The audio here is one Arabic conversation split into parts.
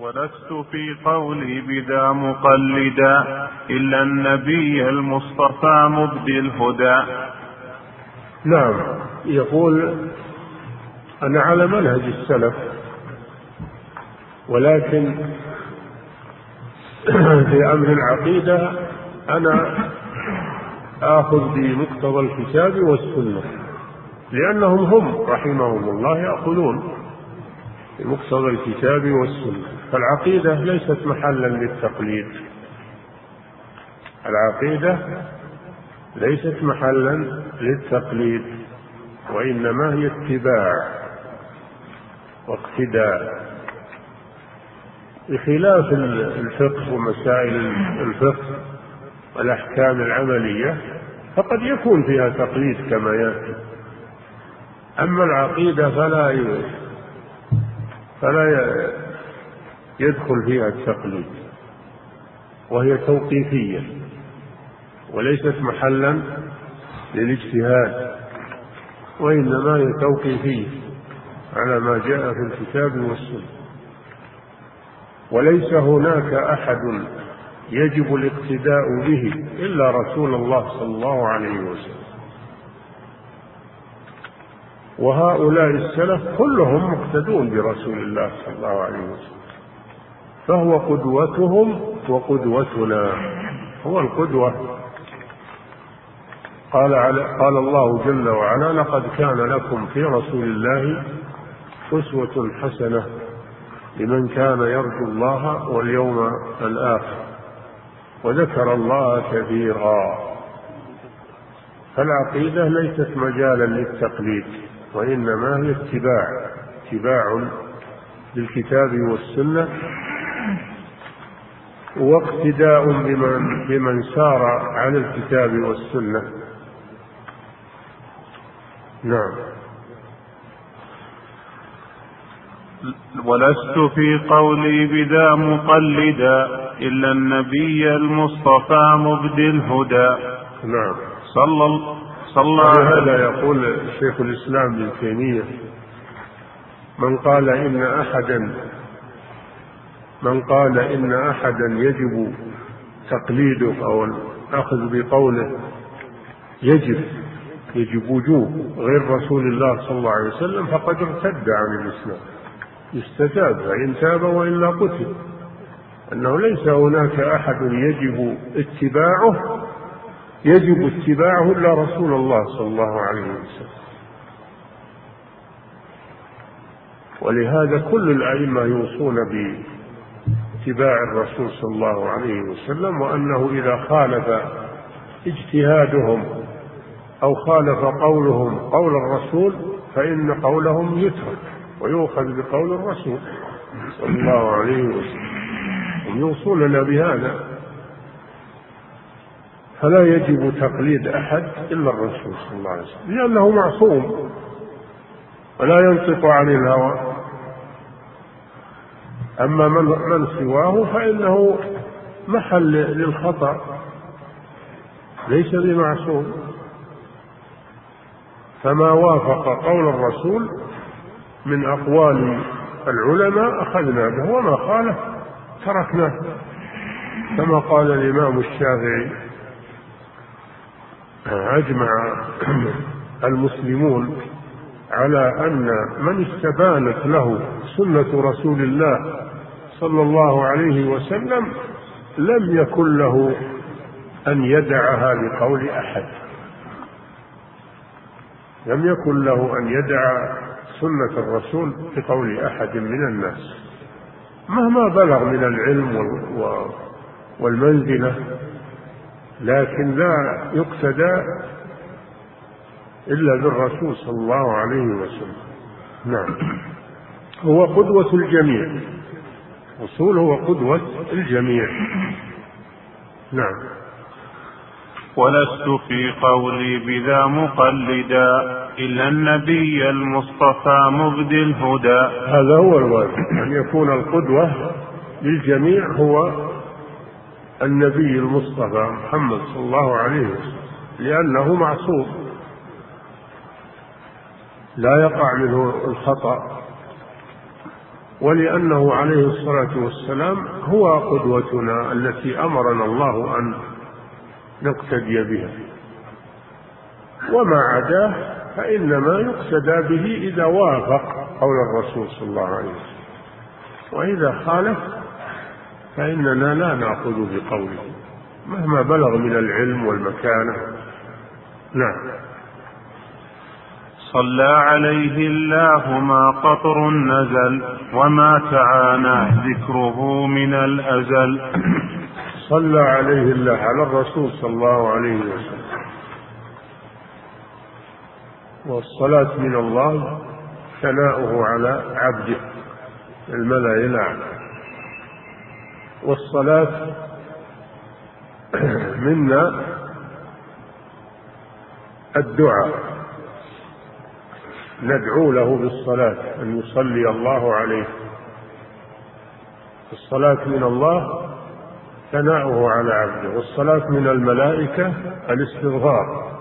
ولست في قولي بذا مقلدا إلا النبي المصطفى مبدي الهدى. نعم يقول أنا على منهج السلف ولكن في أمر العقيدة أنا آخذ بمقتضى الكتاب والسنة لأنهم هم رحمهم الله يأخذون. بمقتضى الكتاب والسنة. فالعقيدة ليست محلا للتقليد. العقيدة ليست محلا للتقليد وإنما هي اتباع واقتداء. بخلاف الفقه ومسائل الفقه والأحكام العملية فقد يكون فيها تقليد كما يأتي. أما العقيدة فلا فلا يدخل فيها التقليد وهي توقيفية وليست محلا للاجتهاد وإنما هي توقيفية على ما جاء في الكتاب والسنة. وليس هناك أحد يجب الاقتداء به إلا رسول الله صلى الله عليه وسلم. وهؤلاء السلف كلهم مقتدون برسول الله صلى الله عليه وسلم. فهو قدوتهم وقدوتنا. هو القدوة. قال قال الله جل وعلا لقد كان لكم في رسول الله أسوة حسنة لمن كان يرجو الله واليوم الآخر وذكر الله كثيرا. فالعقيدة ليست مجالا للتقليد. وإنما هي اتباع اتباع للكتاب والسنة واقتداء بمن بمن سار على الكتاب والسنة. نعم. ولست في قولي بذا مقلدا إلا النبي المصطفى مبدي الهدى. نعم. صلى صلى. هذا يقول شيخ الإسلام ابن تيمية من قال إن أحدا من قال إن أحدا يجب تقليده أو الأخذ بقوله يجب يجب وجوب غير رسول الله صلى الله عليه وسلم فقد ارتد عن الإسلام. يستتاب فإن تاب وإلا قتل. أنه ليس هناك أحد يجب اتباعه يجب اتباعه إلا رسول الله صلى الله عليه وسلم. ولهذا كل الأئمة يوصون باتباع الرسول صلى الله عليه وسلم وأنه إذا خالف اجتهادهم أو خالف قولهم قول الرسول فإن قولهم يترك ويؤخذ بقول الرسول صلى الله عليه وسلم. يوصوننا بهذا. فلا يجب تقليد أحد إلا الرسول صلى الله عليه وسلم لأنه معصوم ولا ينطق عن الهوى. أما من من سواه فإنه محل للخطأ ليس بمعصوم. فما وافق قول الرسول من أقوال العلماء أخذنا به وما خالف تركناه كما قال الإمام الشافعي. أجمع المسلمون على أن من استبانت له سنة رسول الله صلى الله عليه وسلم لم يكن له أن يدعها لقول أحد. لم يكن له أن يدع سنة الرسول بقول أحد من الناس. مهما بلغ من العلم والمنزلة لكن لا يقتدى إلا بالرسول صلى الله عليه وسلم. نعم. هو قدوة الجميع. الرسول هو قدوة الجميع. نعم. ولست في قولي بذا مقلدا إلا النبي المصطفى مبدي الهدى. هذا هو الواجب. أن يكون القدوة للجميع هو النبي المصطفى محمد صلى الله عليه وسلم لأنه معصوم. لا يقع منه الخطأ. ولأنه عليه الصلاة والسلام هو قدوتنا التي أمرنا الله أن نقتدي بها. وما عداه فإنما يقتدى به إذا وافق قول الرسول صلى الله عليه وسلم. وإذا خالف فإننا لا نأخذ بقوله مهما بلغ من العلم والمكانة. نعم. صلى عليه الله ما قطر نزل وما تعانى ذكره من الأزل. صلى عليه الله على الرسول صلى الله عليه وسلم. والصلاة من الله ثناؤه على عبده الملأ الأعلى. والصلاة منا الدعاء. ندعو له بالصلاة أن يصلي الله عليه. الصلاة من الله ثناؤه على عبده. والصلاة من الملائكة الاستغفار.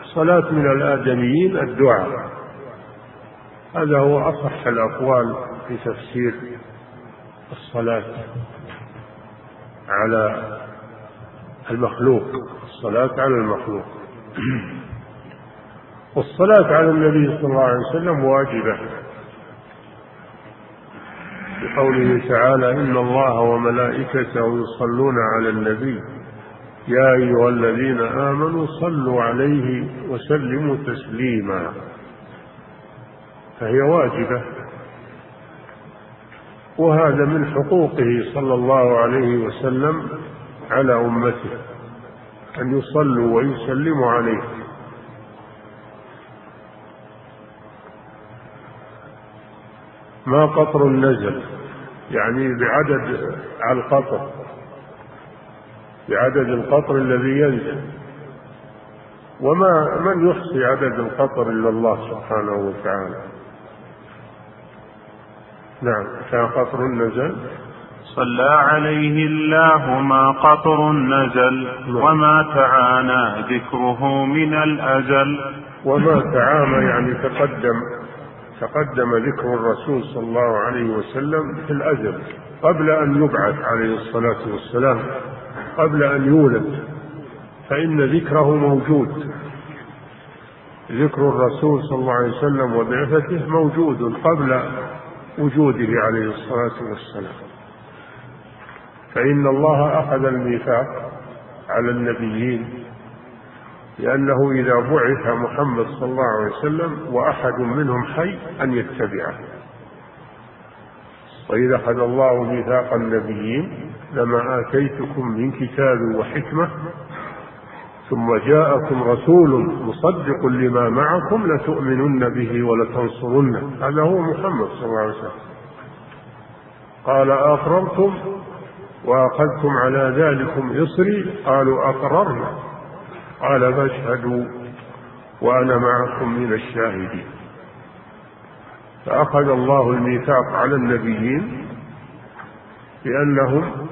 الصلاة من الآدميين الدعاء. هذا هو أصح الأقوال في تفسير الصلاة. على المخلوق الصلاة على المخلوق. والصلاة على النبي صلى الله عليه وسلم واجبة. بقوله تعالى إن الله وملائكته يصلون على النبي. يا أيها الذين آمنوا صلوا عليه وسلموا تسليما. فهي واجبة. وهذا من حقوقه صلى الله عليه وسلم على أمته أن يصلوا ويسلموا عليه. ما قطر نزل يعني بعدد على القطر بعدد القطر الذي ينزل. وما من يحصي عدد القطر إلا الله سبحانه وتعالى؟ نعم. كان قطر نزل صلى عليه الله ما قطر نزل نعم. وما تعانى ذكره من الأزل. وما تعامى يعني تقدم تقدم ذكر الرسول صلى الله عليه وسلم في الأزل. قبل أن يبعث عليه الصلاة والسلام قبل أن يولد فإن ذكره موجود. ذكر الرسول صلى الله عليه وسلم وبعثته موجود قبل وجوده عليه الصلاة والسلام. فإن الله أخذ الميثاق على النبيين لأنه إذا بعث محمد صلى الله عليه وسلم وأحد منهم حي أن يتبعه. وإذا أخذ الله ميثاق النبيين لما آتيتكم من كتاب وحكمة ثم جاءكم رسول مصدق لما معكم لتؤمنن به ولتنصرنه. هذا هو محمد صلى الله عليه وسلم. قال أقررتم وأخذتم على ذلكم إصري؟ قالوا أقررنا. قال فاشهدوا وأنا معكم من الشاهدين. فأخذ الله الميثاق على النبيين بأنهم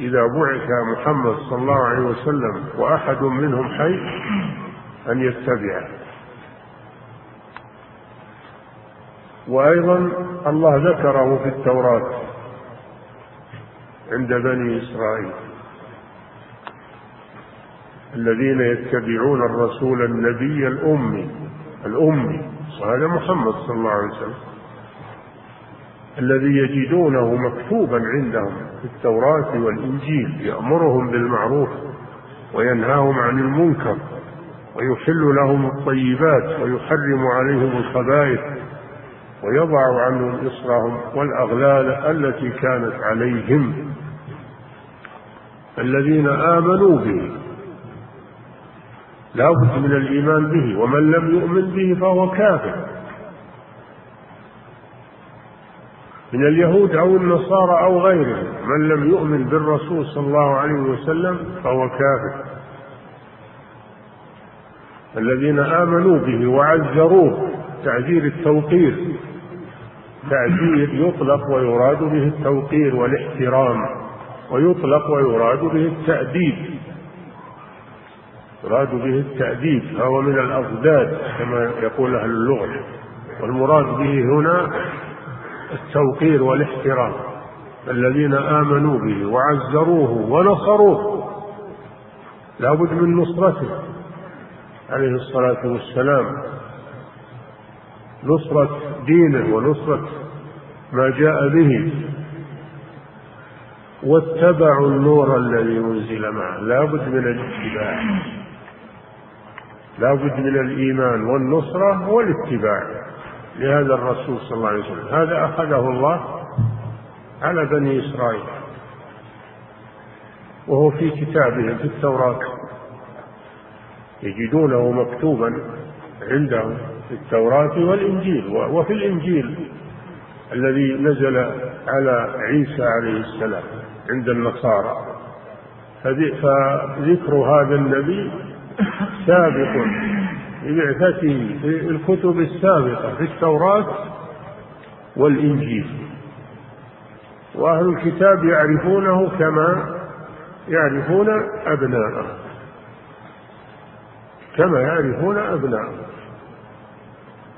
إذا بعث محمد صلى الله عليه وسلم وأحد منهم حي أن يتبعه وأيضا الله ذكره في التوراة عند بني إسرائيل. الذين يتبعون الرسول النبي الأمي الأمي وهذا محمد صلى الله عليه وسلم. الذي يجدونه مكتوبا عندهم في التوراة والإنجيل يأمرهم بالمعروف وينهاهم عن المنكر ويحل لهم الطيبات ويحرم عليهم الخبائث ويضع عنهم إصرهم والأغلال التي كانت عليهم. الذين آمنوا به لا بد من الإيمان به ومن لم يؤمن به فهو كافر. من اليهود أو النصارى أو غيرهم. من لم يؤمن بالرسول صلى الله عليه وسلم فهو كافر. الذين آمنوا به وعزروه تعزير التوقير. تعزير يطلق ويراد به التوقير والاحترام ويطلق ويراد به التأديب. يراد به التأديب فهو من الأضداد كما يقول أهل اللغة. والمراد به هنا التوقير والاحترام. الذين آمنوا به وعزروه ونصروه لا بد من نصرته. عليه الصلاة والسلام. نصرة دينه ونصرة ما جاء به. واتبعوا النور الذي أنزل معه. لا بد من الاتباع. لا بد من الإيمان والنصرة والاتباع. لهذا الرسول صلى الله عليه وسلم. هذا أخذه الله على بني إسرائيل. وهو في كتابهم في التوراة. يجدونه مكتوبا عندهم في التوراة والإنجيل. وفي الإنجيل الذي نزل على عيسى عليه السلام عند النصارى. فذكر هذا النبي سابق ببعثته في الكتب السابقة في التوراة والإنجيل. وأهل الكتاب يعرفونه كما يعرفون أبناءه. كما يعرفون أبناءه.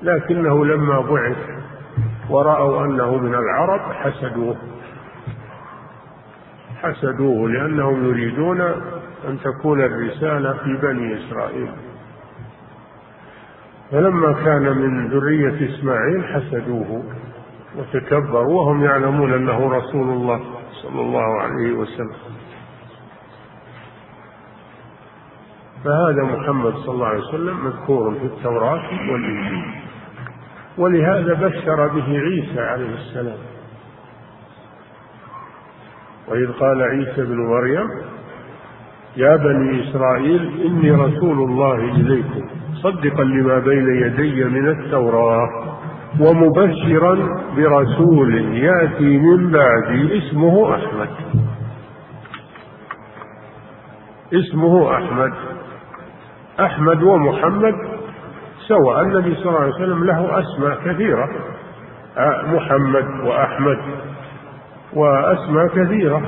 لكنه لما بعث ورأوا أنه من العرب حسدوه. حسدوه لأنهم يريدون أن تكون الرسالة في بني إسرائيل. فلما كان من ذرية إسماعيل حسدوه وتكبروا وهم يعلمون أنه رسول الله صلى الله عليه وسلم. فهذا محمد صلى الله عليه وسلم مذكور في التوراة والإنجيل. ولهذا بشر به عيسى عليه السلام. وإذ قال عيسى بن مريم يا بني إسرائيل إني رسول الله إليكم مصدقا لما بين يدي من التوراة ومبشرا برسول يأتي من بعدي اسمه أحمد. اسمه أحمد. أحمد ومحمد سواء النبي صلى الله عليه وسلم له أسماء كثيرة. محمد وأحمد وأسماء كثيرة.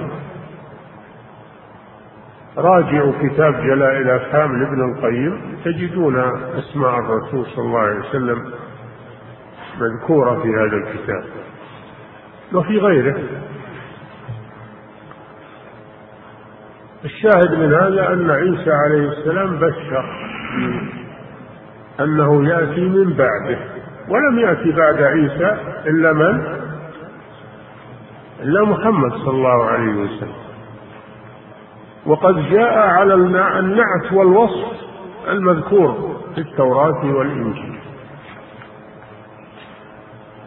راجعوا كتاب جلاء الأفهام لابن القيم. تجدون أسماء الرسول صلى الله عليه وسلم مذكورة في هذا الكتاب. وفي غيره. الشاهد من هذا أن عيسى عليه السلام بشر أنه يأتي من بعده. ولم يأتي بعد عيسى إلا من؟ إلا محمد صلى الله عليه وسلم. وقد جاء على النعت والوصف المذكور في التوراة والإنجيل.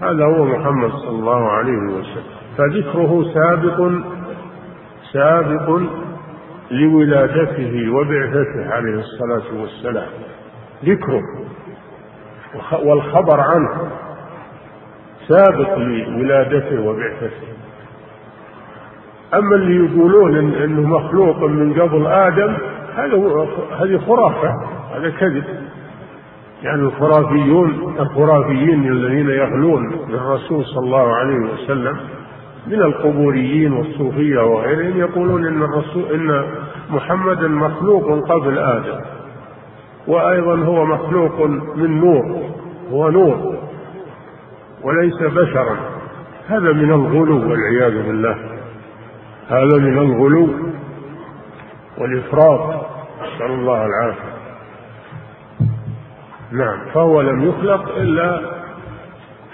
هذا هو محمد صلى الله عليه وسلم. فذكره سابق سابق لولادته وبعثته عليه الصلاة والسلام. ذكره والخبر عنه سابق لولادته وبعثته. أما اللي يقولون إن إنه مخلوق من قبل آدم هذا هذه خرافة هذا كذب. يعني الخرافيون الخرافيين الذين يغلون بالرسول صلى الله عليه وسلم من القبوريين والصوفية وغيرهم يقولون إن الرسول إن محمدا مخلوق قبل آدم وأيضا هو مخلوق من نور هو نور وليس بشرا. هذا من الغلو والعياذ بالله. هذا من الغلو والإفراط نسأل الله العافية. نعم فهو لم يخلق إلا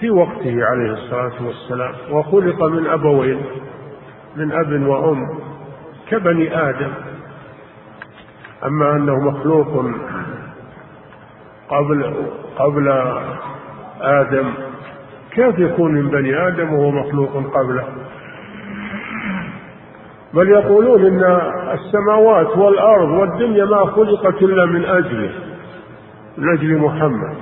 في وقته عليه الصلاة والسلام وخلق من أبوين من أب وأم كبني آدم. أما أنه مخلوق قبل قبل آدم كيف يكون من بني آدم وهو مخلوق قبله؟ بل يقولون إن السماوات والأرض والدنيا ما خلقت إلا من اجله من أجل محمد.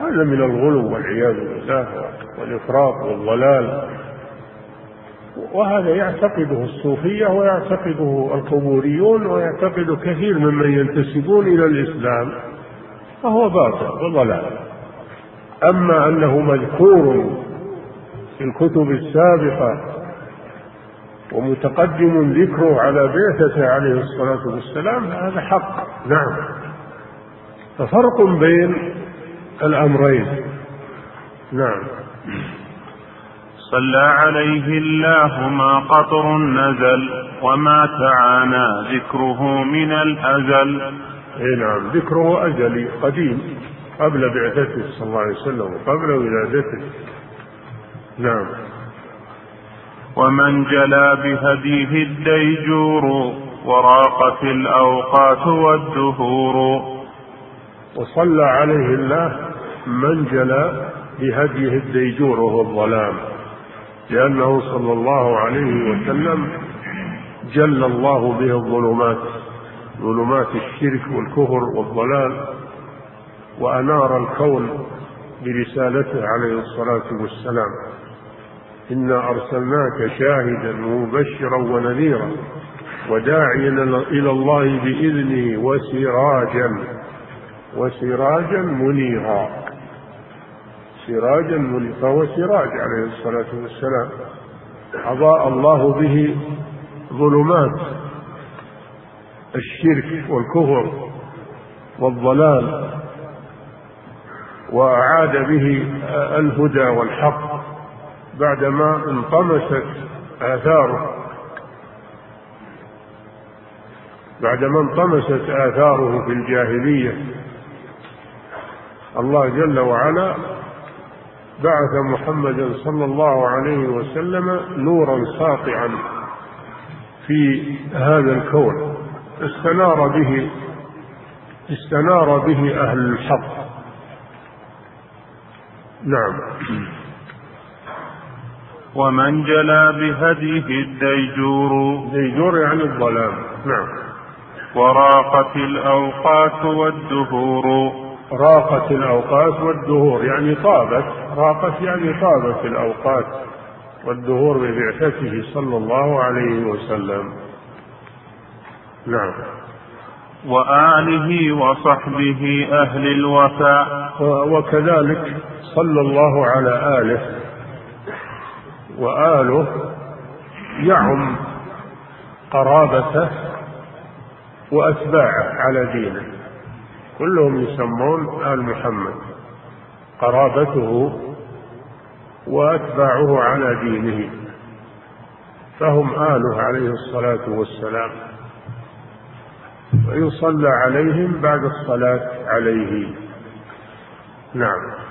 هذا من الغلو والعياذ بالله والإفراط والضلال. وهذا يعتقده الصوفية ويعتقده القبوريون ويعتقد كثير ممن ينتسبون إلى الإسلام فهو باطل وضلال. أما أنه مذكور في الكتب السابقة ومتقدم ذكره على بعثته عليه الصلاة والسلام هذا حق. نعم. ففرق بين الأمرين. نعم. صلى عليه الله ما قطر نزل وما تعانى ذكره من الأزل. إي نعم. ذكره أزلي قديم قبل بعثته صلى الله عليه وسلم وقبل ولادته. نعم. ومن جلا بهديه الديجور وراقت الأوقات والدهور. وصلى عليه الله من جلا بهديه الديجور وهو الظلام لأنه صلى الله عليه وسلم جل الله به الظلمات ظلمات الشرك والكفر والضلال وأنار الكون برسالته عليه الصلاة والسلام. إنا أرسلناك شاهدا ومبشرا ونذيرا وداعيا إلى الله بإذنه وسراجا وسراجا منيرا. سراجا منيرا فهو سراج عليه الصلاة والسلام. أضاء الله به ظلمات. الشرك والكفر والضلال. وأعاد به الهدى والحق. بعدما انطمست آثاره. بعدما انطمست آثاره في الجاهلية الله جل وعلا بعث محمدا صلى الله عليه وسلم نورا ساطعا في هذا الكون. استنار به استنار به أهل الحق. نعم. ومن جلا بهديه الديجور. ديجور يعني الظلام. نعم. وراقت الأوقات والدهور. راقت الأوقات والدهور يعني طابت. راقت يعني طابت الأوقات والدهور ببعثته صلى الله عليه وسلم. نعم. وآله وصحبه أهل الوفاء. وكذلك صلى الله على آله وآله يعم قرابته وأتباعه على دينه. كلهم يسمون آل محمد. قرابته وأتباعه على دينه. فهم آله عليه الصلاة والسلام. ويصلى عليهم بعد الصلاة عليه. نعم.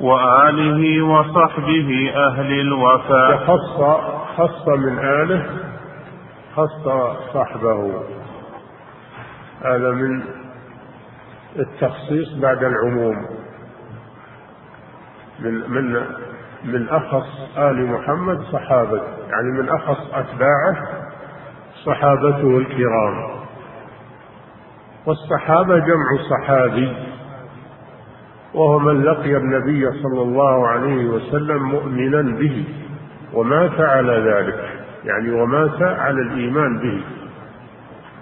وآله وصحبه أهل الوفاء. خص خص من آله خص صحبه. هذا من التخصيص بعد العموم. من من من أخص آل محمد صحابة يعني من أخص أتباعه صحابته الكرام. والصحابة جمع صحابي. وهو من لقي النبي صلى الله عليه وسلم مؤمنا به ومات على ذلك يعني ومات على الإيمان به.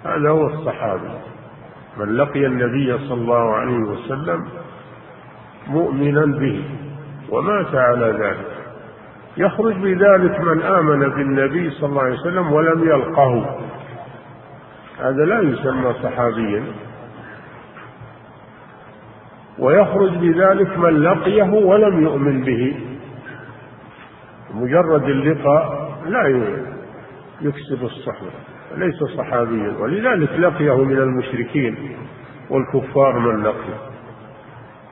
هذا هو الصحابي. من لقي النبي صلى الله عليه وسلم مؤمنا به ومات على ذلك. يخرج بذلك من آمن بالنبي صلى الله عليه وسلم ولم يلقه. هذا لا يسمى صحابيا. ويخرج بذلك من لقيه ولم يؤمن به. مجرد اللقاء لا يكسب الصحبة ليس صحابيا. ولذلك لقيه من المشركين والكفار من لقيه.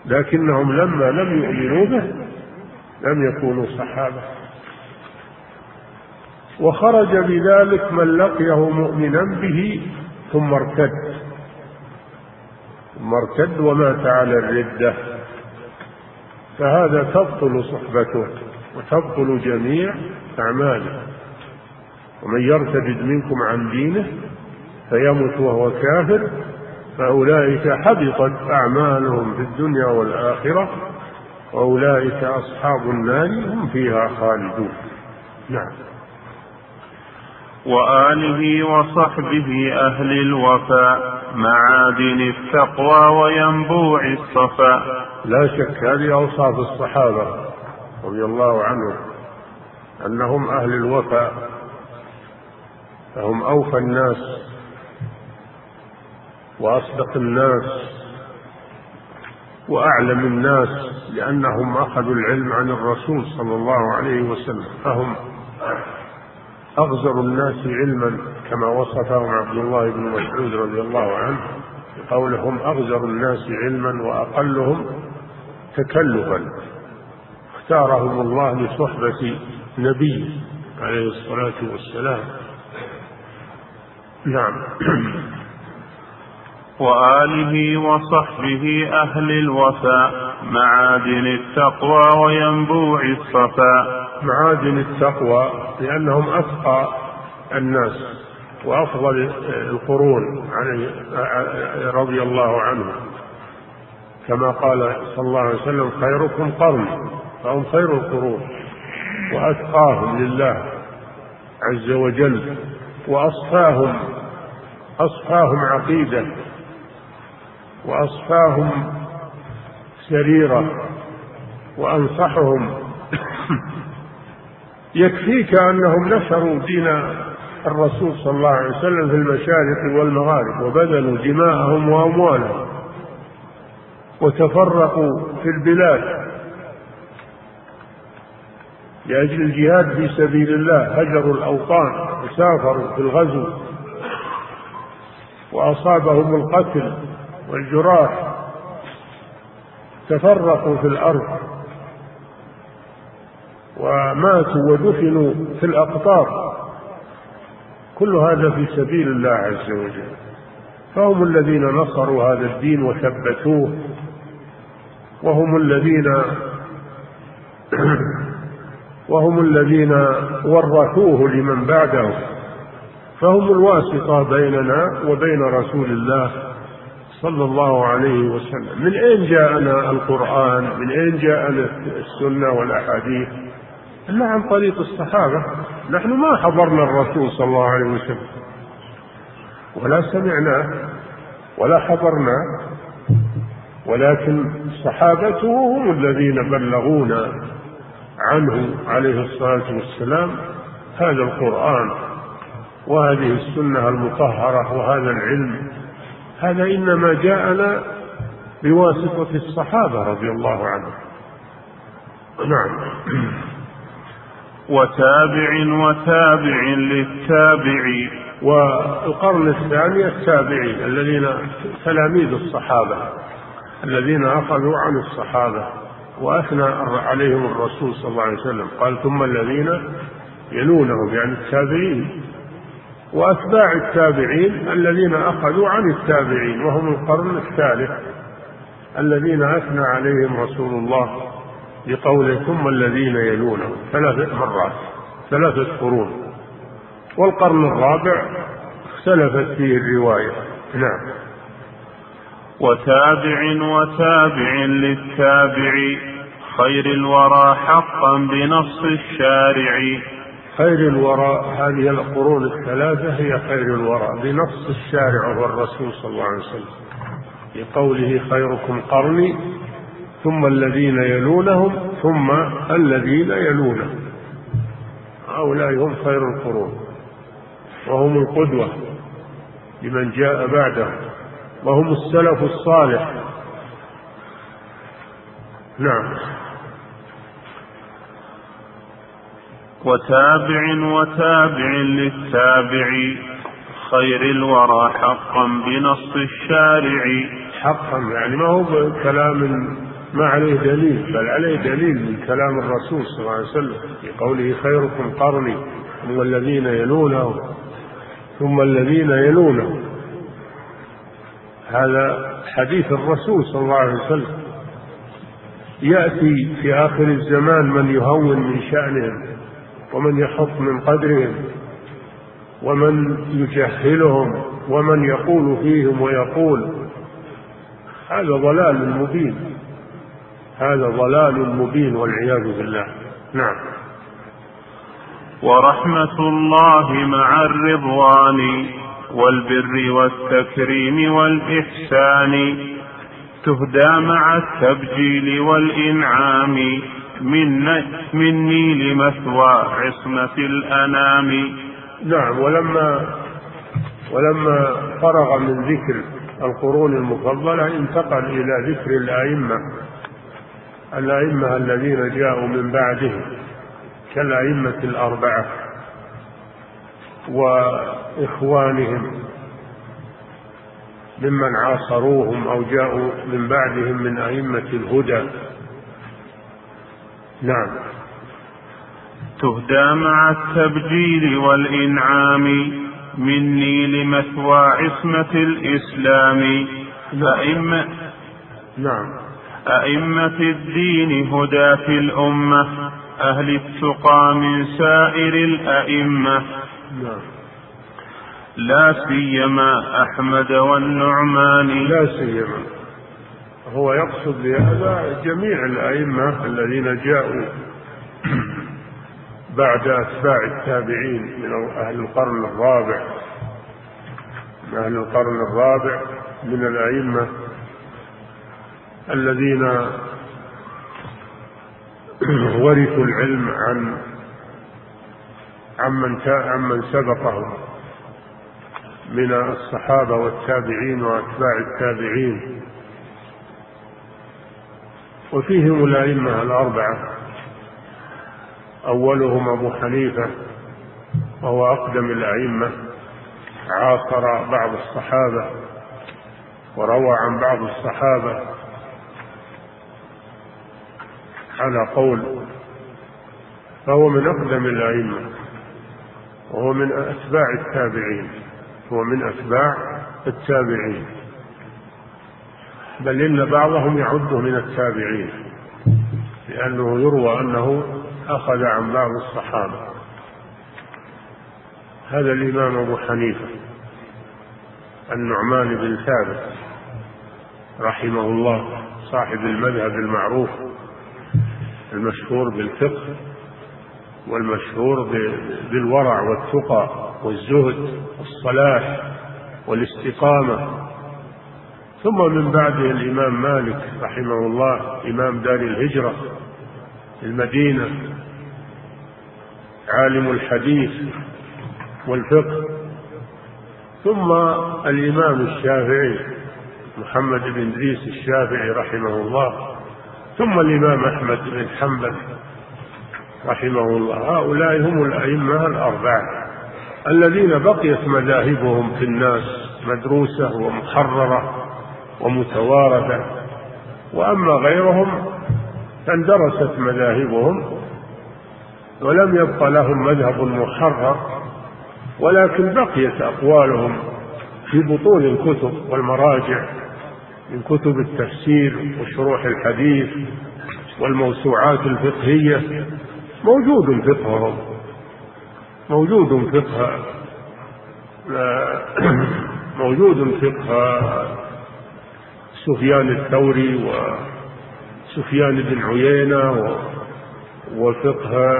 لكنهم لما لم يؤمنوا به لم يكونوا صحابة. وخرج بذلك من لقيه مؤمنا به ثم ارتد. ثم ارتد ومات على الردة. فهذا تبطل صحبته وتبطل جميع أعماله. ومن يرتد منكم عن دينه فيمت وهو كافر فأولئك حبطت أعمالهم في الدنيا والآخرة وأولئك أصحاب النار هم فيها خالدون. نعم. وآله وصحبه أهل الوفاء. معادن التقوى وينبوع الصفاء لا شك هذه أوصاف الصحابة رضي الله عنهم أنهم أهل الوفاء فهم أوفى الناس وأصدق الناس وأعلم الناس لأنهم أخذوا العلم عن الرسول صلى الله عليه وسلم. فهم أغزر الناس علما كما وصفهم عبد الله بن مسعود رضي الله عنه قولهم أغزر الناس علما وأقلهم تكلفا. اختارهم الله لصحبة نبي عليه الصلاة والسلام. نعم. وآله وصحبه أهل الوفاء معادن التقوى وينبوع الصفاء. معادن التقوى لأنهم أتقى الناس وأفضل القرون رضي الله عنه كما قال صلى الله عليه وسلم خيركم قرن فهم خير القرون. وأتقاهم لله عز وجل وأصفاهم أصفاهم عقيدة وأصفاهم سريرة وأنصحهم يكفيك أنهم نشروا دين الرسول صلى الله عليه وسلم في المشارق والمغارب وبذلوا دماءهم وأموالهم وتفرقوا في البلاد لأجل الجهاد في سبيل الله هجروا الأوطان وسافروا في الغزو وأصابهم القتل والجراح تفرقوا في الأرض. وماتوا ودفنوا في الأقطار. كل هذا في سبيل الله عز وجل. فهم الذين نصروا هذا الدين وثبتوه وهم الذين وهم الذين ورثوه لمن بعدهم فهم الواسطة بيننا وبين رسول الله صلى الله عليه وسلم. من أين جاءنا القرآن؟ من أين جاءنا السنة والأحاديث؟ إلا عن طريق الصحابة. نحن ما حضرنا الرسول صلى الله عليه وسلم. ولا سمعناه ولا حضرناه ولكن صحابته هم الذين بلغونا عنه عليه الصلاة والسلام هذا القرآن وهذه السنة المطهرة وهذا العلم. هذا إنما جاءنا بواسطة الصحابة رضي الله عنهم. نعم. وتابع وتابع للتابع. والقرن الثاني التابعين الذين تلاميذ الصحابة الذين أخذوا عن الصحابة وأثنى عليهم الرسول صلى الله عليه وسلم. قال ثم الذين يلونهم يعني التابعين. وأتباع التابعين الذين أخذوا عن التابعين وهم القرن الثالث الذين أثنى عليهم رسول الله بقوله ثم الذين يلونهم ثلاث مرات ثلاثة قرون. والقرن الرابع اختلفت فيه الرواية. نعم. وتابع وتابع للتابع خير الورى حقا بنص الشارع. خير الورى هذه القرون الثلاثة هي خير الورى بنص الشارع هو الرسول صلى الله عليه وسلم. في قوله خيركم قرني ثم الذين يلونهم ثم الذين يلونهم هؤلاء هم خير القرون وهم القدوة لمن جاء بعدهم وهم السلف الصالح. نعم. وتابع وتابع للتابع خير الورى حقا بنص الشارع. حقا يعني ما هو كلام ما عليه دليل بل عليه دليل من كلام الرسول صلى الله عليه وسلم في قوله خيركم قرني ثم الذين يلونه ثم الذين يلونه هذا حديث الرسول صلى الله عليه وسلم. يأتي في آخر الزمان من يهون من شأنهم ومن يحط من قدرهم ومن يجهلهم ومن يقول فيهم ويقول. هذا ضلال مبين. هذا ضلال مبين والعياذ بالله. نعم. ورحمة الله مع الرضوان والبر والتكريم والإحسان تهدى مع التبجيل والإنعام من مني لمثوى عصمة الأنام. نعم ولما ولما فرغ من ذكر القرون المفضلة انتقل إلى ذكر الأئمة. الأئمة الذين جاءوا من بعدهم كالأئمة الأربعة وإخوانهم ممن عاصروهم أو جاءوا من بعدهم من أئمة الهدى. نعم. تهدى مع التبجيل والإنعام مني لمثوى عصمة الإسلام. أئمة نعم. أئمة الدين هداة الأمة أهل التقى من سائر الأئمة. نعم. لا سيما أحمد والنعمان. لا سيما. هو يقصد بهذا جميع الأئمة الذين جاءوا بعد أتباع التابعين من أهل القرن الرابع. من أهل القرن الرابع من الأئمة. الذين ورثوا العلم عن عمن عمن سبقهم من الصحابة والتابعين وأتباع التابعين. وفيهم الأئمة الأربعة. أولهم أبو حنيفة وهو أقدم الأئمة. عاصر بعض الصحابة وروى عن بعض الصحابة. على قول فهو من أقدم الأئمة وهو من أتباع التابعين هو من أتباع التابعين. بل إن بعضهم يعده من التابعين لأنه يروى أنه أخذ عن بعض الصحابة. هذا الإمام أبو حنيفة النعمان بن ثابت رحمه الله صاحب المذهب المعروف المشهور بالفقه والمشهور بالورع والتقى والزهد والصلاح والاستقامة. ثم من بعده الإمام مالك رحمه الله إمام دار الهجرة المدينة عالم الحديث والفقه. ثم الإمام الشافعي محمد بن إدريس الشافعي رحمه الله. ثم الإمام أحمد بن حنبل رحمه الله. هؤلاء هم الأئمة الأربعة الذين بقيت مذاهبهم في الناس مدروسة ومحررة ومتوارثة. وأما غيرهم فاندرست مذاهبهم ولم يبق لهم مذهب محرر ولكن بقيت أقوالهم في بطون الكتب والمراجع. من كتب التفسير وشروح الحديث والموسوعات الفقهية. موجود فقههم موجود فقه موجود فقه سفيان الثوري وسفيان بن عيينة وفقه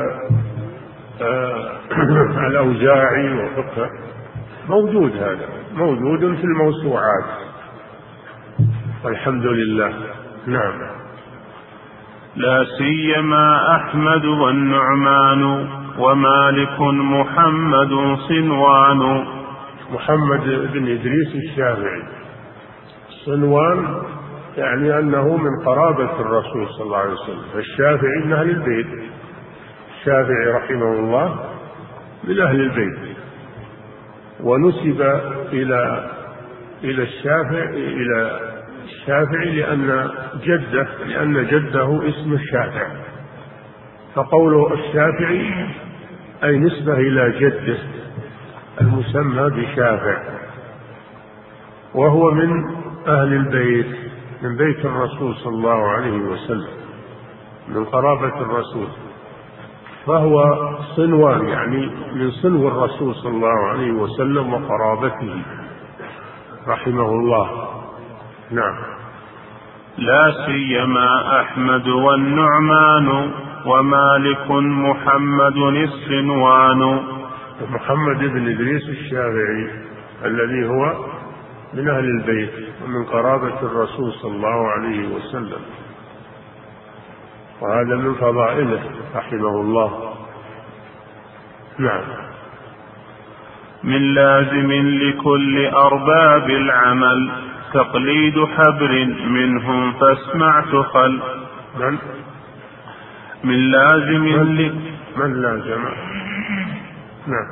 آه، الأوزاعي وفقه. موجود هذا. موجود في الموسوعات. والحمد لله. نعم. لا سيما أحمد والنعمان ومالك محمد صنوان. محمد بن إدريس الشافعي. صنوان يعني أنه من قرابة الرسول صلى الله عليه وسلم فالشافعي من أهل البيت. الشافعي رحمه الله من أهل البيت. ونسب إلى إلى الشافعي إلى الشافعي لأن جده لأن جده اسم الشافعي. فقوله الشافعي أي نسبة إلى جده المسمى بشافع وهو من أهل البيت من بيت الرسول صلى الله عليه وسلم من قرابة الرسول. فهو صنوان يعني من صنو الرسول صلى الله عليه وسلم وقرابته رحمه الله. نعم. لا سيما أحمد والنعمان ومالك محمد الصنوان محمد بن إدريس الشافعي الذي هو من أهل البيت ومن قرابة الرسول صلى الله عليه وسلم. وهذا من فضائله رحمه الله. نعم. من لازم لكل أرباب العمل. تقليد حبر منهم فاسمع تخل. من؟ من لازم من, من لازم؟ نعم.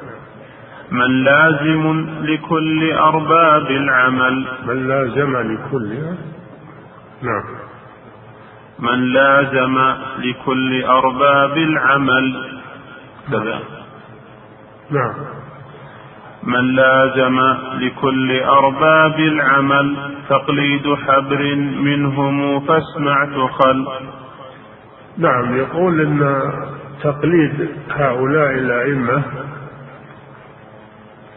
من لازم لكل أرباب العمل. من لازم لكل؟ نعم. من لازم لكل أرباب العمل. كذا. نعم. من لازم لكل أرباب العمل تقليد حبر منهم فاسمع تخل. نعم يقول إن تقليد هؤلاء الأئمة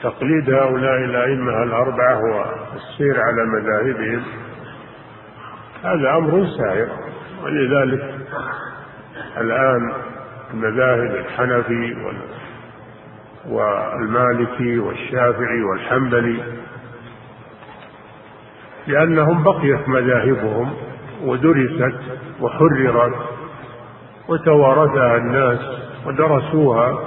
تقليد هؤلاء الأئمة الأربعة والسير على مذاهبهم هذا أمر سائر. ولذلك الآن المذاهب الحنفي والمالكي والشافعي والحنبلي لأنهم بقيت مذاهبهم ودرست وحررت وتوارثها الناس ودرسوها.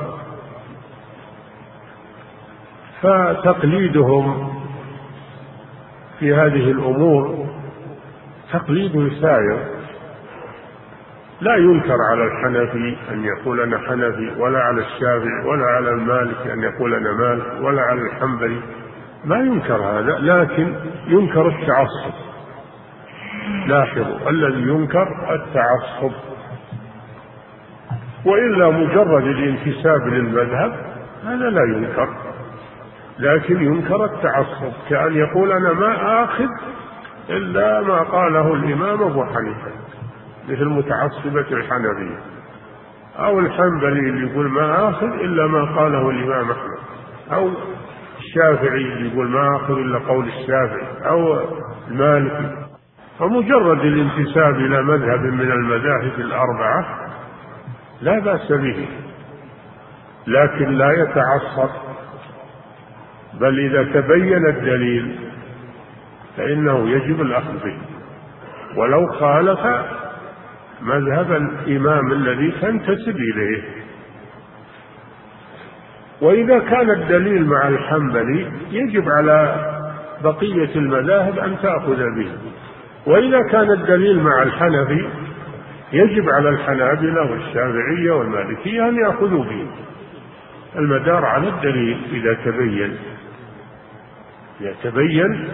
فتقليدهم في هذه الأمور تقليد سائر. لا ينكر على الحنفي أن يقول أنا حنفي ولا على الشافعي ولا على المالكي أن يقول أنا مالك ولا على الحنبلي. ما ينكر هذا لكن ينكر التعصب. لاحظوا الذي ينكر التعصب. وإلا مجرد الانتساب للمذهب هذا لا ينكر. لكن ينكر التعصب كأن يقول أنا ما آخذ إلا ما قاله الإمام أبو حنيفة. مثل متعصبة الحنفية أو الحنبلي اللي يقول ما آخذ إلا ما قاله الإمام أحمد. أو الشافعي اللي يقول ما آخذ إلا قول الشافعي. أو المالكي. فمجرد الانتساب إلى مذهب من المذاهب الأربعة لا بأس به. لكن لا يتعصب. بل إذا تبين الدليل فإنه يجب الأخذ به. ولو خالف مذهب الإمام الذي تنتسب إليه. وإذا كان الدليل مع الحنبلي يجب على بقية المذاهب أن تأخذ به. وإذا كان الدليل مع الحنفي يجب على الحنابلة والشافعية والمالكية أن يأخذوا به. المدار على الدليل إذا تبين. إذا تبين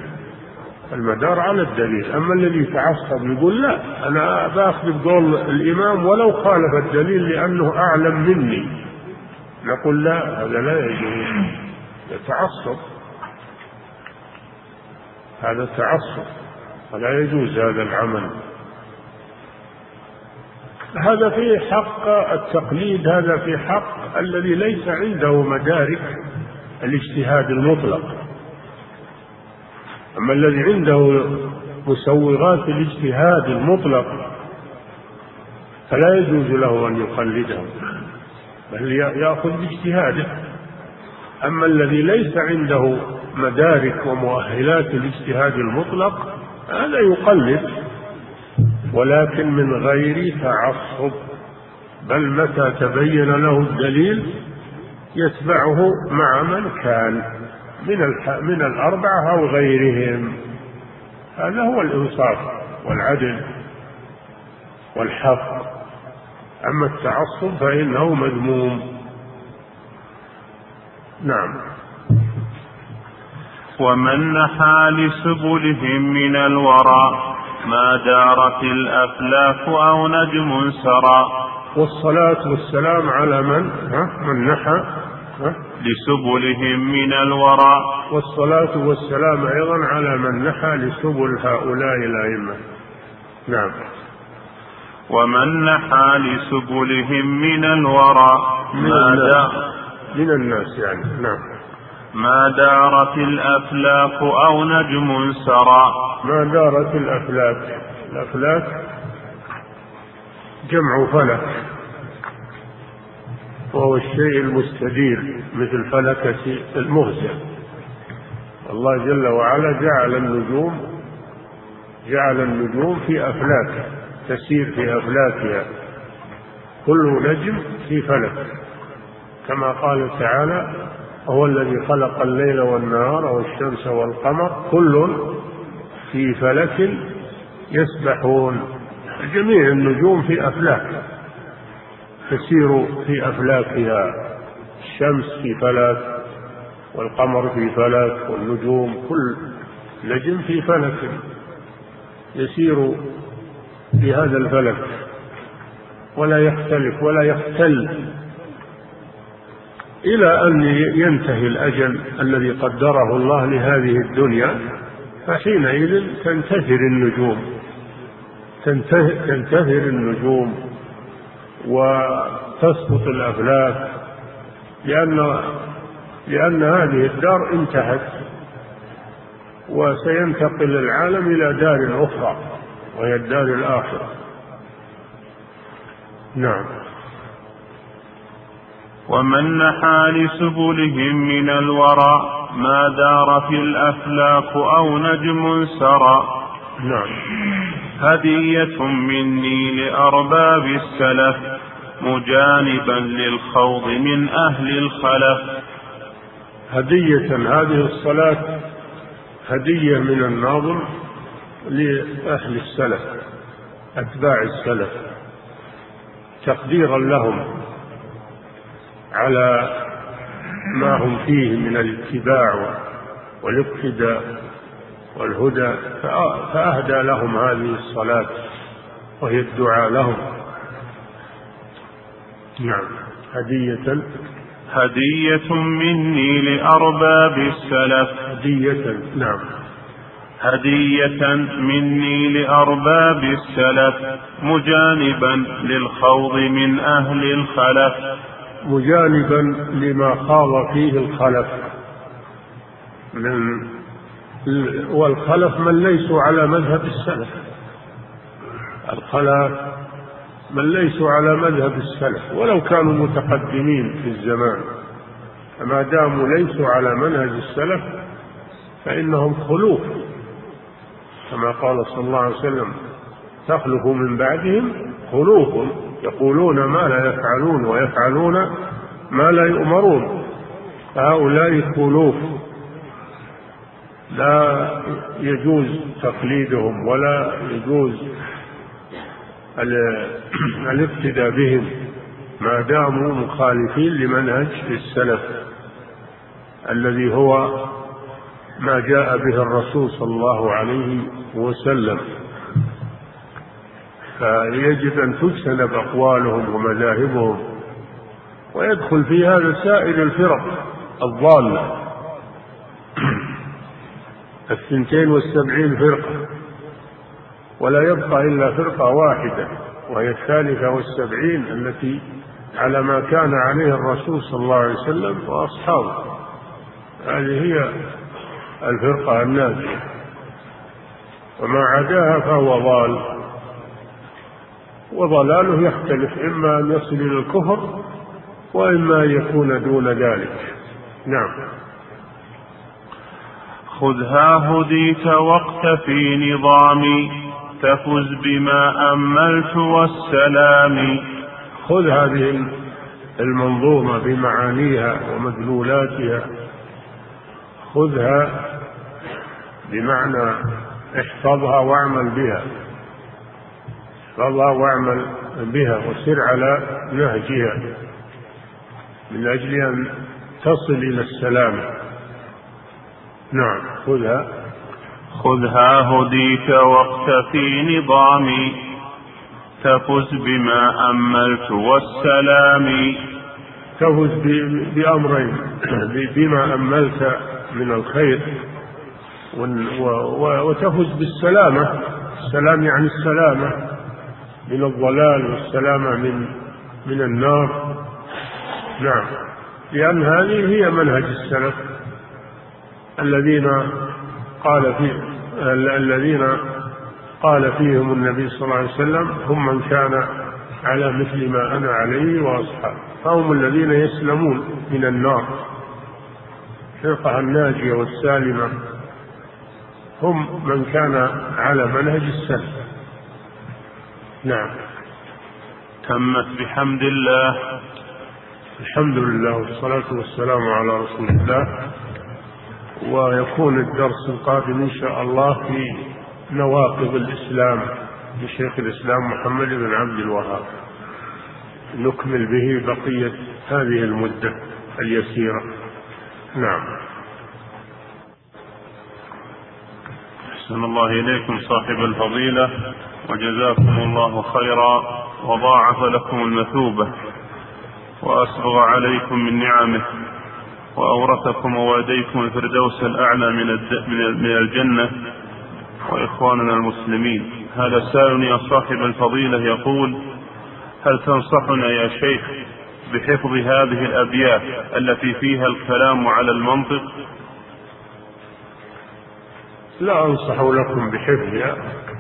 المدار على الدليل. أما الذي يتعصب يقول لا أنا بأخذ بقول الإمام ولو خالف الدليل لأنه أعلم مني. نقول لا هذا لا يجوز. يتعصب. هذا تعصب. فلا يجوز هذا العمل. هذا في حق التقليد هذا في حق الذي ليس عنده مدارك الاجتهاد المطلق. أما الذي عنده مسوغات الاجتهاد المطلق فلا يجوز له أن يقلده بل يأخذ باجتهاده. أما الذي ليس عنده مدارك ومؤهلات الاجتهاد المطلق هذا يقلد ولكن من غير تعصب. بل متى تبين له الدليل يتبعه مع من كان. من من الأربعة أو غيرهم. هذا هو الإنصاف والعدل والحق. أما التعصب فإنه مذموم. نعم. ومن نحى لسبلهم من الورى ما دارت الأفلاك أو نجم سرى. والصلاة والسلام على من؟ ها؟ من نحى لسبلهم من الورى. والصلاة والسلام أيضا على من نحى لسبل هؤلاء الأئمة. نعم. ومن نحى لسبلهم من الورى. من الناس, من الناس يعني. نعم. ما دارت الأفلاك أو نجم سرى. ما دارت الأفلاك؟ الأفلاك جمع فلك. وهو الشيء المستدير مثل فلكة المغزى. الله جل وعلا جعل النجوم جعل النجوم في أفلاك تسير في أفلاكها. كل نجم في فلك كما قال تعالى هو الذي خلق الليل والنهار والشمس والقمر كل في فلك يسبحون. جميع النجوم في أفلاك تسير في أفلاكها الشمس في فلك والقمر في فلك والنجوم كل نجم في فلك يسير في هذا الفلك. ولا يختلف ولا يختل. إلى أن ينتهي الأجل الذي قدره الله لهذه الدنيا فحينئذ تنتثر النجوم تنتثر النجوم. وتسقط الأفلاك لأن لأن هذه الدار انتهت وسينتقل العالم إلى دار أخرى وهي الدار الآخرة. نعم. ومن نحى لسبلهم من الورى ما دار في الأفلاك أو نجم سرى. نعم. هدية مني لأرباب السلف مجانبا للخوض من أهل الخلف. هدية هذه الصلاة هدية من الناظم لأهل السلف أتباع السلف. تقديرا لهم على ما هم فيه من الاتباع والاقتداء. والهدى فأهدى لهم هذه الصلاة وهي الدعاء لهم. نعم. هدية. هدية مني لأرباب السلف. هدية. نعم. هدية مني لأرباب السلف. مجانبا للخوض من أهل الخلف. مجانبا لما خاض فيه الخلف. من والخلف من ليسوا على مذهب السلف. الخلف من ليسوا على مذهب السلف ولو كانوا متقدمين في الزمان. فما داموا ليسوا على منهج السلف فإنهم خلوف. كما قال صلى الله عليه وسلم تخلف من بعدهم خلوف. يقولون ما لا يفعلون ويفعلون ما لا يؤمرون. هؤلاء خلوف. لا يجوز تقليدهم ولا يجوز الاقتداء بهم. ما داموا مخالفين لمنهج السلف الذي هو ما جاء به الرسول صلى الله عليه وسلم. فيجب أن تجتنب أقوالهم ومذاهبهم ويدخل في هذا سائر الفرق الضالة. الثنتين والسبعين فرقة ولا يبقى إلا فرقة واحدة وهي الثالثة والسبعين التي على ما كان عليه الرسول صلى الله عليه وسلم وأصحابه. هذه هي الفرقة الناجية. وما عداها فهو ضال. وضلاله يختلف إما أن يصل إلى الكفر وإما أن يكون دون ذلك. نعم. خذها هديت واقتفي نظامي تفز بما أملت والسلام. خذ هذه المنظومة بمعانيها ومدلولاتها. خذها بمعنى احفظها واعمل بها. احفظها واعمل بها وسر على نهجها من أجل أن تصل إلى السلام. نعم. خذها. خذها هديت واقتفي نظامي تفز بما أملت والسلام تفز بأمرين بما أملت من الخير وتفز بالسلامة. السلام يعني السلامة من الضلال والسلامة من من النار. نعم. لأن هذه هي منهج السلف. الذين قال في الذين قال فيهم النبي صلى الله عليه وسلم هم من كان على مثل ما أنا عليه وأصحابي فهم الذين يسلمون من النار. الفرقة الناجية والسالمة هم من كان على منهج السلف. نعم. تمت بحمد الله. الحمد لله والصلاة والسلام على رسول الله. ويكون الدرس القادم إن شاء الله في نواقض الإسلام لشيخ الإسلام محمد بن عبد الوهاب. نكمل به بقية هذه المدة اليسيرة. نعم. أحسن الله إليكم صاحب الفضيلة وجزاكم الله خيرا وضاعف لكم المثوبة وأسبغ عليكم من نعمه. وأورثكم ووالديكم الفردوس الأعلى من من الجنة. وإخواننا المسلمين هذا سائل يا صاحب الفضيلة يقول هل تنصحنا يا شيخ بحفظ هذه الأبيات التي فيها الكلام على المنطق؟ لا أنصح لكم بحفظها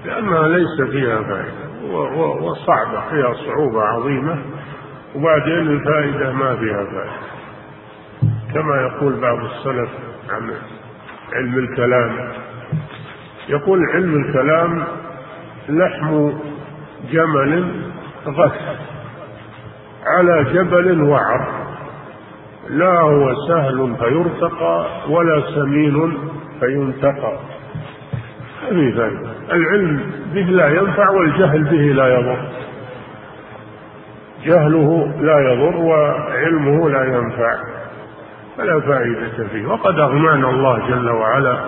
لأنها ليس فيها فائدة وصعبة فيها صعوبة عظيمة وبعدين الفائدة ما فيها فائدة. كما يقول بعض السلف عن علم الكلام. يقول علم الكلام لحم جمل غث على جبل وعر. لا هو سهل فيرتقى ولا سمين فينتقى. هذه العلم به لا ينفع والجهل به لا يضر. جهله لا يضر وعلمه لا ينفع. فلا فائدة فيه. وقد أغنانا الله جل وعلا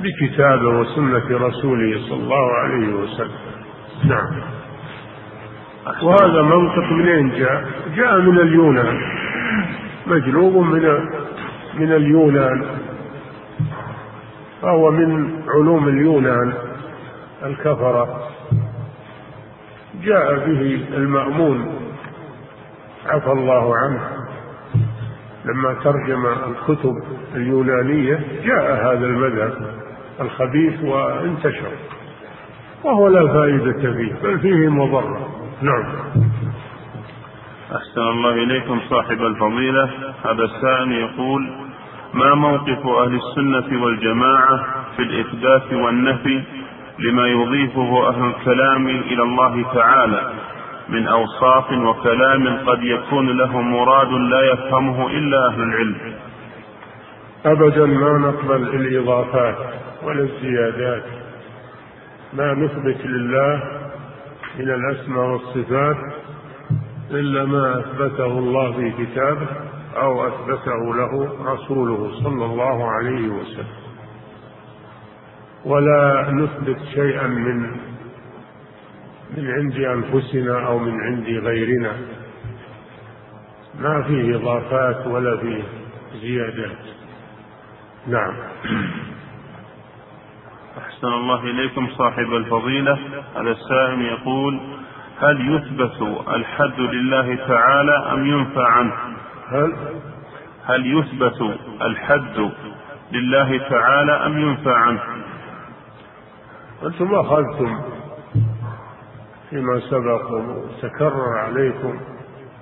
بكتابه وسنة رسوله صلى الله عليه وسلم. نعم. وهذا منطق منين جاء؟ جاء من اليونان. مجلوب من من اليونان. فهو من علوم اليونان الكفرة. جاء به المأمون عفى الله عنه. لما ترجم الكتب اليونانية جاء هذا المذهب الخبيث وانتشر وهو لا فائدة فيه بل فيه مضرة. نعم. أحسن الله إليكم صاحب الفضيلة. هذا السائل يقول ما موقف أهل السنة والجماعة في الإثبات والنفي لما يضيفه أهل الكلام إلى الله تعالى؟ من أوصاف وكلام قد يكون له مراد لا يفهمه إلا أهل العلم. أبدا ما نقبل الإضافات ولا الزيادات. ما نثبت لله من الأسماء والصفات إلا ما أثبته الله في كتابه أو أثبته له رسوله صلى الله عليه وسلم. ولا نثبت شيئا من من عند أنفسنا أو من عند غيرنا. ما فيه إضافات ولا فيه زيادات نعم. أحسن الله إليكم صاحب الفضيلة. هذا السائل يقول هل يثبت الحد لله تعالى أم ينفى عنه؟ هل؟ هل يثبت الحد لله تعالى أم ينفى عنه؟ أنتم أخذتم فيما سبق وتكرر عليكم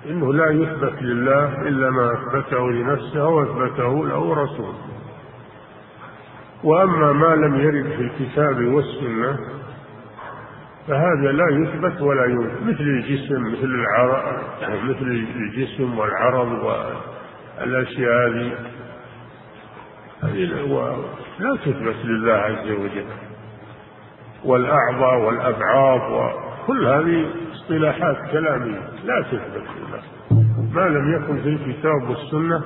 إنه لا يثبت لله إلا ما أثبته لنفسه وأثبته له رسوله. وأما ما لم يرد في الكتاب والسنة فهذا لا يثبت ولا ينفى مثل الجسم مثل العرض مثل الجسم والعرض والأشياء هذه. هذه لا تثبت لله عز وجل. والأعضاء والأبعاض وكل هذه اصطلاحات كلامية لا تثبت ما لم يكن في الكتاب والسنة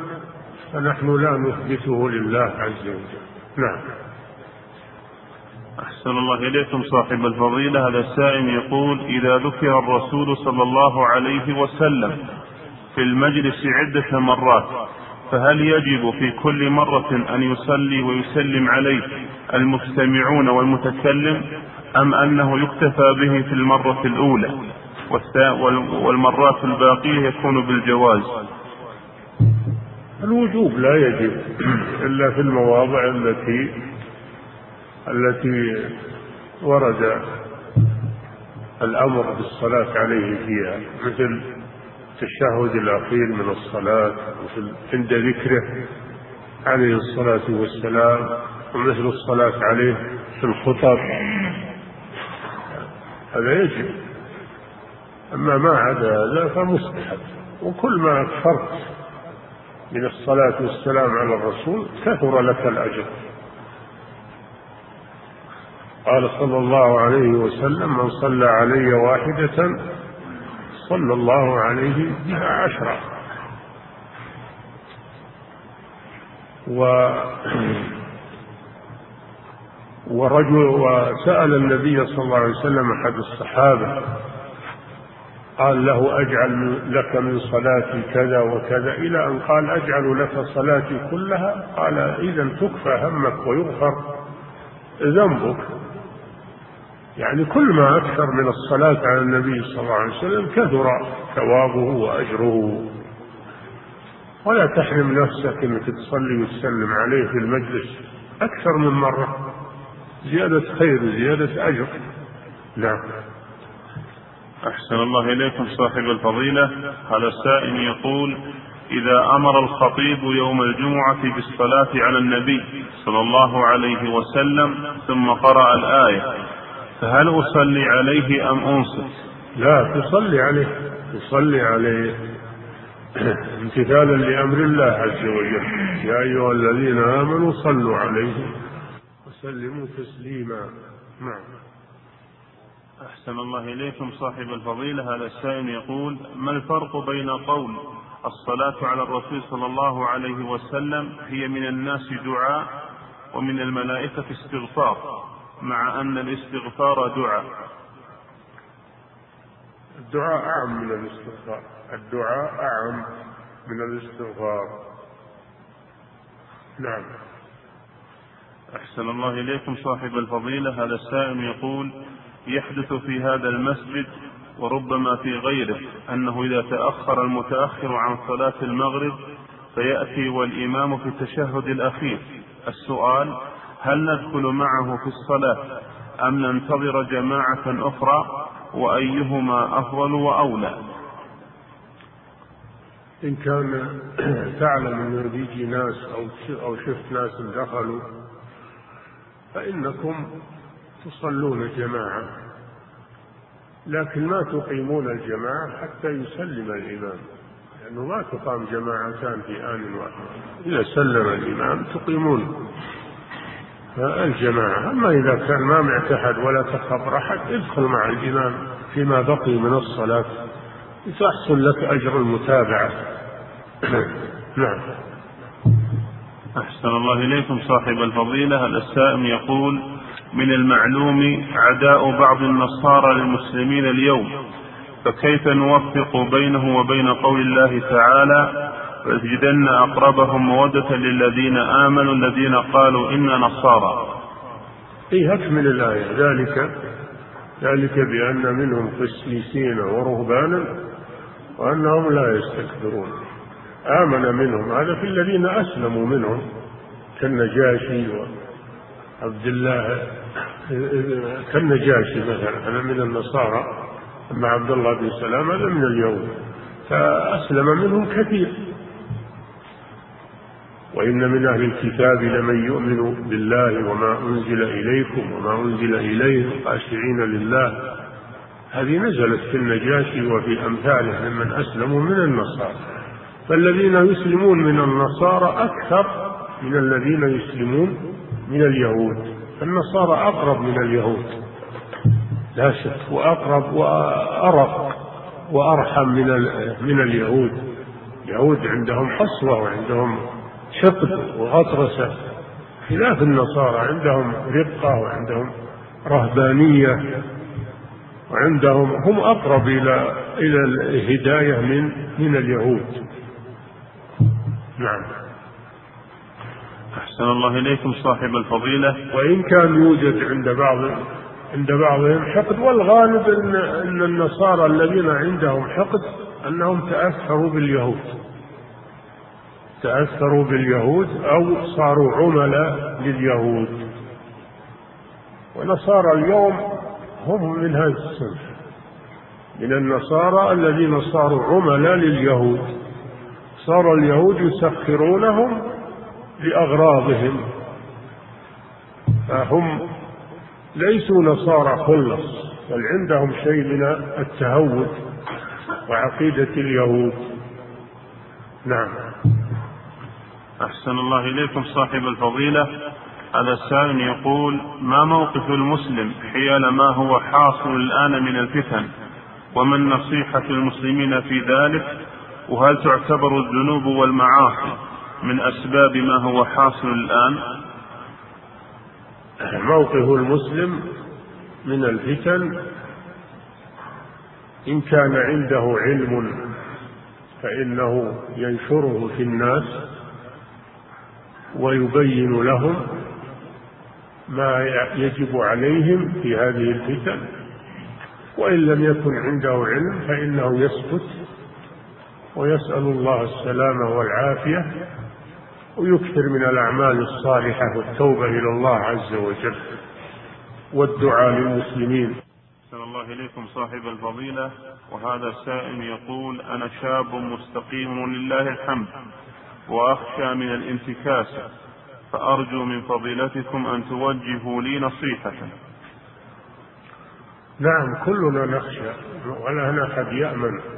فنحن لا نثبته لله عز وجل. نعم. أحسن الله إليكم صاحب الفضيلة. هذا السائل يقول إذا ذكر الرسول صلى الله عليه وسلم في المجلس عدة مرات فهل يجب في كل مرة أن يصلي ويسلم عليه المستمعون والمتكلم؟ أم أنه يكتفى به في المرة الأولى والمرات الباقية يكون بالجواز؟ الوجوب لا يجب إلا في المواضع التي التي ورد الأمر بالصلاة عليه فيها مثل التشهد الأخير من الصلاة مثل عند ذكره عليه الصلاة والسلام ومثل الصلاة عليه في الخطب. هذا يجب أما ما عدا هذا فمستحب وكل ما أكثرت من الصلاة والسلام على الرسول كثر لك الأجر قال صلى الله عليه وسلم من صلى علي واحدة صلى الله عليه بها عشرا و ورجل وسأل النبي صلى الله عليه وسلم أحد الصحابة قال له أجعل لك من صلاتي كذا وكذا إلى أن قال أجعل لك صلاتي كلها؟ قال إذا تكفى همك ويغفر ذنبك. يعني كل ما أكثر من الصلاة على النبي صلى الله عليه وسلم كثر ثوابه وأجره. ولا تحرم نفسك إنك تصلي وتسلم عليه في المجلس أكثر من مرة. زيادة خير وزيادة أجر. نعم. أحسن الله إليكم صاحب الفضيلة. هذا السائل يقول إذا أمر الخطيب يوم الجمعة بالصلاة على النبي صلى الله عليه وسلم ثم قرأ الآية فهل أصلي عليه أم أنصت؟ لا تصلي عليه. تصلي عليه. امتثالا لأمر الله عز وجل. يا أيها الذين آمنوا صلوا عليه. وسلموا تسليما. نعم. أحسن الله إليكم صاحب الفضيلة. هذا السائل يقول ما الفرق بين قول الصلاة على الرسول صلى الله عليه وسلم هي من الناس دعاء ومن الملائكة استغفار مع أن الاستغفار دعاء؟ الدعاء أعم من الاستغفار. الدعاء أعم من الاستغفار. نعم. أحسن الله إليكم صاحب الفضيلة. هذا السائل يقول يحدث في هذا المسجد وربما في غيره أنه إذا تأخر المتأخر عن صلاة المغرب فيأتي والإمام في التشهد الأخير. السؤال هل ندخل معه في الصلاة أم ننتظر جماعة أخرى وأيهما أفضل وأولى؟ إن كان تعلم أنه بيجي ناس أو أو شفت ناس دخلوا فإنكم تصلون جماعة لكن ما تقيمون الجماعة حتى يسلم الإمام لأنه ما تقام جماعتان في آن واحد. إذا سلم الإمام تقيمون الجماعة. أما إذا كان ما معك أحد ولا تخبر أحد ادخل مع الإمام فيما بقي من الصلاة تحصل لك أجر المتابعة. نعم. أحسن الله إليكم صاحب الفضيلة. السائم يقول من المعلوم عداء بعض النصارى للمسلمين اليوم فكيف نوفق بينه وبين قول الله تعالى وتجدن أقربهم مودة للذين آمنوا الذين قالوا إنا نصارى إيه أكمل الآية. ذلك ذلك بأن منهم قسيسين ورهبانا وأنهم لا يستكبرون. آمن منهم هذا في الذين أسلموا منهم كالنجاشي وعبد الله كالنجاشي مثلا هذا من النصارى أما عبد الله بن سلام هذا من اليهود فأسلم منهم كثير. وإن من أهل الكتاب لمن يؤمن بالله وما أنزل إليكم وما أنزل إليه خاشعين لله. هذه نزلت في النجاشي وفي أمثاله ممن أسلموا من النصارى. فالذين يسلمون من النصارى أكثر من الذين يسلمون من اليهود. النصارى أقرب من اليهود. لا شك وأقرب وأرق وأرحم من من اليهود. اليهود عندهم قسوة وعندهم حقد وغطرسة. خلاف النصارى عندهم رقة وعندهم رهبانية. وعندهم هم أقرب إلى إلى الهداية من من اليهود. نعم. أحسن الله إليكم صاحب الفضيلة. وإن كان يوجد عند بعض عند بعضهم حقد والغالب أن أن النصارى الذين عندهم حقد أنهم تأثروا باليهود. تأثروا باليهود أو صاروا عملاء لليهود. ونصارى اليوم هم من هذا الصنف من النصارى الذين صاروا عملاء لليهود. صار اليهود يسخرونهم لأغراضهم. فهم ليسوا نصارى خلص بل عندهم شيء من التهود وعقيدة اليهود. نعم. أحسن الله إليكم صاحب الفضيلة. هذا السائل يقول ما موقف المسلم حيال ما هو حاصل الآن من الفتن؟ وما النصيحة المسلمين في ذلك؟ وهل تعتبر الذنوب والمعاصي من أسباب ما هو حاصل الآن؟ موقف المسلم من الفتن إن كان عنده علم فإنه ينشره في الناس ويبين لهم ما يجب عليهم في هذه الفتن. وإن لم يكن عنده علم فإنه يسكت ويسأل الله السلامة والعافية ويكثر من الأعمال الصالحة والتوبة إلى الله عز وجل. والدعاء للمسلمين. أحسن الله إليكم صاحب الفضيلة. وهذا سائل يقول أنا شاب مستقيم لله الحمد وأخشى من الانتكاس فأرجو من فضيلتكم أن توجهوا لي نصيحة. نعم كلنا نخشى ولا أحد يأمن.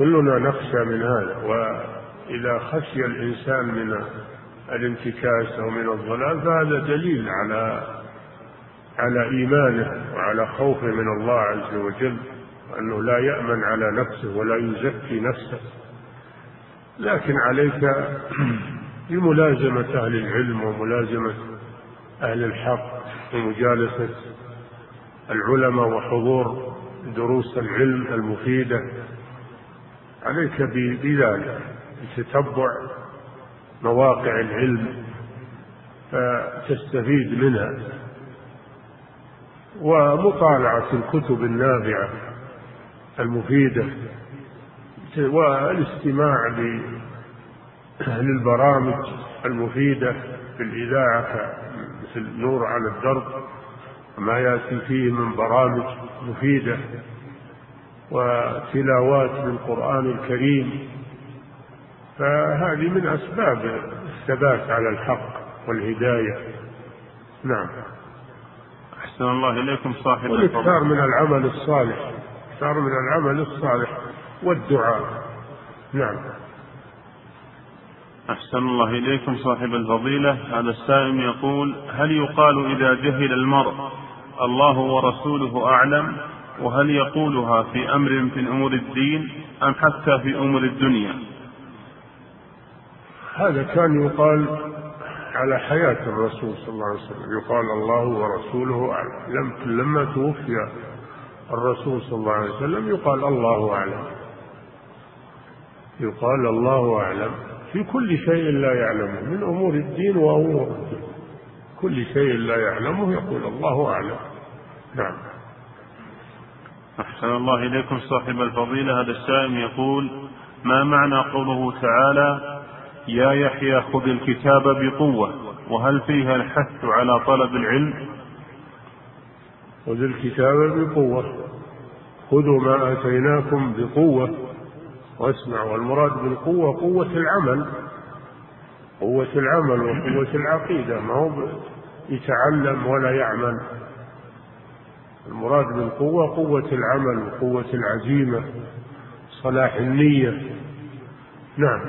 كلنا نخشى من هذا وإذا خشي الإنسان من الانتكاس أو من الضلال فهذا دليل على على إيمانه وعلى خوفه من الله عز وجل وأنه لا يأمن على نفسه ولا يزكي نفسه. لكن عليك بملازمة أهل العلم وملازمة أهل الحق ومجالسة العلماء وحضور دروس العلم المفيدة عليك بذلك؟ بتتبع مواقع العلم فتستفيد منها. ومطالعة الكتب النافعة المفيدة والاستماع للبرامج المفيدة في الإذاعة مثل نور على الدرب وما يأتي فيه من برامج مفيدة. وتلاوات للقرآن الكريم فهذه من أسباب الثبات على الحق والهداية. نعم. أحسن الله إليكم صاحب والإكثار من العمل الصالح إكثار من العمل الصالح والدعاء. نعم. أحسن الله إليكم صاحب الفضيلة. هذا السائل يقول هل يقال إذا جهل المرء الله ورسوله أعلم؟ وهل يقولها في أمر في أمور الدين أم حتى في أمور الدنيا؟ هذا كان يقال على حياة الرسول صلى الله عليه وسلم. يقال الله ورسوله أعلم. لما توفي الرسول صلى الله عليه وسلم يقال الله أعلم. يقال الله أعلم. في كل شيء لا يعلمه. من أمور الدين وأمور الدين. كل شيء لا يعلمه يقول الله أعلم. نعم. أحسن الله إليكم صاحب الفضيلة. هذا السائل يقول ما معنى قوله تعالى يا يحيى خذ الكتاب بقوة وهل فيها الحث على طلب العلم؟ خذ الكتاب بقوة. خذوا ما آتيناكم بقوة واسمع والمراد بالقوة قوة العمل. قوة العمل وقوة العقيدة ما هو يتعلم ولا يعمل. المراد بالقوة قوة العمل وقوة العزيمة صلاح النية. نعم.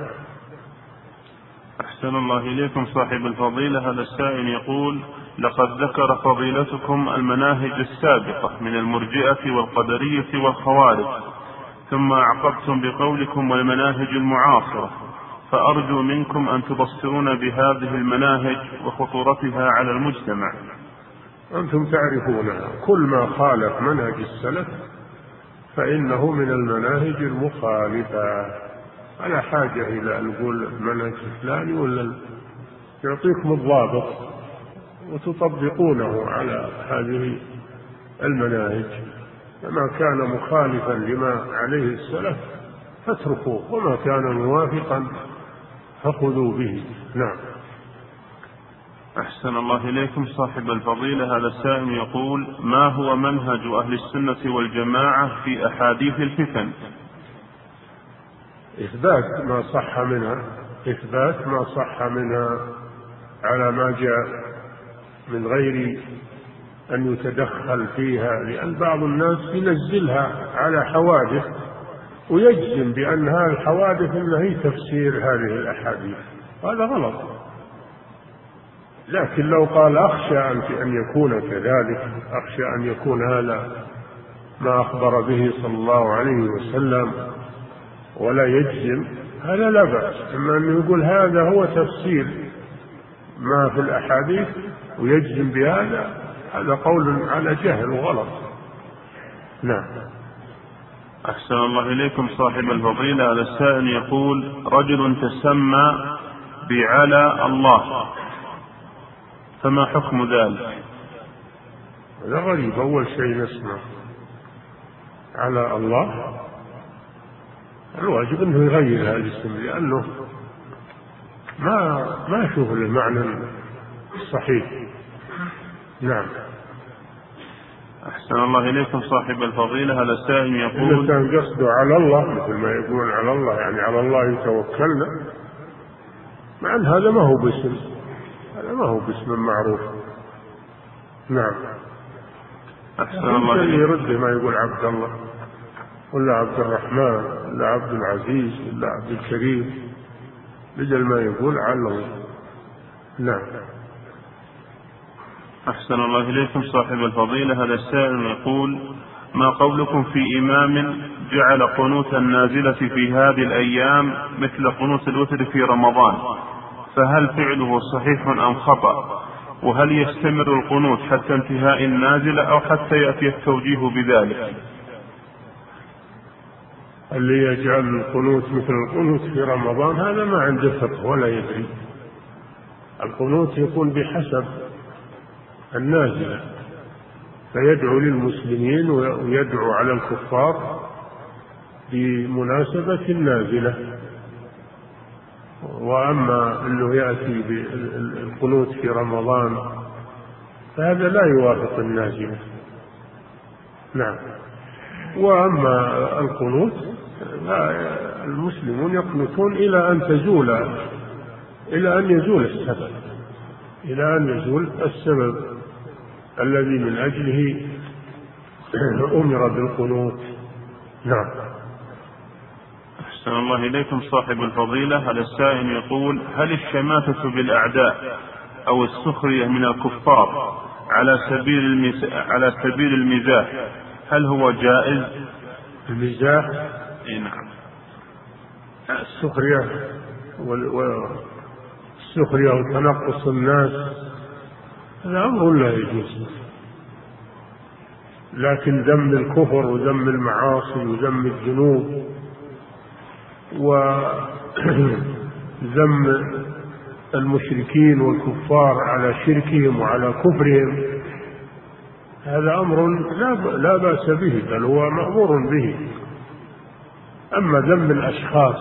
أحسن الله إليكم صاحب الفضيلة. هذا السائل يقول لقد ذكر فضيلتكم المناهج السابقة من المرجئة والقدرية والخوارج ثم أعقبتم بقولكم والمناهج المعاصرة فأرجو منكم أن تبصرون بهذه المناهج وخطورتها على المجتمع. أنتم تعرفونها كل ما خالف منهج السلف فإنه من المناهج المخالفة. على حاجة إلى أن نقول المنهج الفلاني ولا يعطيكم الضابط وتطبقونه على هذه المناهج. فما كان مخالفا لما عليه السلف فاتركوه وما كان موافقا فخذوا به. نعم. أحسن الله إليكم. صاحب الفضيلة هذا السائل يقول ما هو منهج أهل السنة والجماعة في أحاديث الفتن؟ إثبات ما صح منها إثبات ما صح منها على ما جاء من غير أن يتدخل فيها لأن بعض الناس ينزلها على حوادث ويجزم بأن هذه الحوادث إنها هي تفسير هذه الأحاديث. هذا غلط. لكن لو قال أخشى أن يكون كذلك أخشى أن يكون هذا ما أخبر به صلى الله عليه وسلم ولا يجزم هذا لا بأس. أما أنه يقول هذا هو تفسير ما في الأحاديث ويجزم بهذا هذا قول على جهل وغلط. نعم. أحسن الله إليكم صاحب الفضيلة. هذا السائل يقول رجل تسمى بعلى الله. فما حكم ذلك؟ هذا غريب. أول شيء نسمع على الله الواجب أنه يغير هذا الاسم لأنه ما ما أشوف المعنى الصحيح. نعم. أحسن الله إليكم صاحب الفضيلة. هذا السائل يقول؟ إذا كان قصده على الله مثل ما يقولون على الله يعني على الله توكلنا مع أن هذا ما هو باسم. ما هو باسم معروف. نعم. أحسن الله إليكم يرده ما يقول عبد الله ولا عبد الرحمن ولا عبد العزيز ولا عبد الكريم بدل ما يقول على الله. نعم. أحسن الله إليكم صاحب الفضيلة. هذا السائل يقول ما قولكم في إمام جعل قنوت النازلة في هذه الأيام مثل قنوت الوتر في رمضان؟ فهل فعله صحيح أم خطأ؟ وهل يستمر القنوت حتى انتهاء النازلة أو حتى يأتي التوجيه بذلك؟ اللي يجعل القنوت مثل القنوت في رمضان هذا ما عنده فقه ولا يدري. القنوت يكون بحسب النازلة فيدعو للمسلمين ويدعو على الكفار بمناسبة النازلة. وأما أنه يأتي بالقنوت في رمضان فهذا لا يوافق النازلة نعم. وأما القنوت المسلمون يقنطون إلى أن تزول إلى أن يزول السبب إلى أن يزول السبب الذي من أجله أمر بالقنوت. نعم. أحسن الله إليكم صاحب الفضيلة هذا السائل يقول هل الشماتة بالأعداء أو السخرية من الكفار على سبيل. على سبيل المزاح هل هو جائز؟ المزاح؟ إي نعم السخرية وال... والسخرية وتنقص الناس هذا أمر لا يجوز لكن ذم الكفر وذم المعاصي وذم الذنوب وذم المشركين والكفار على شركهم وعلى كفرهم. هذا أمر لا بأس به بل هو مأمور به. أما ذم الأشخاص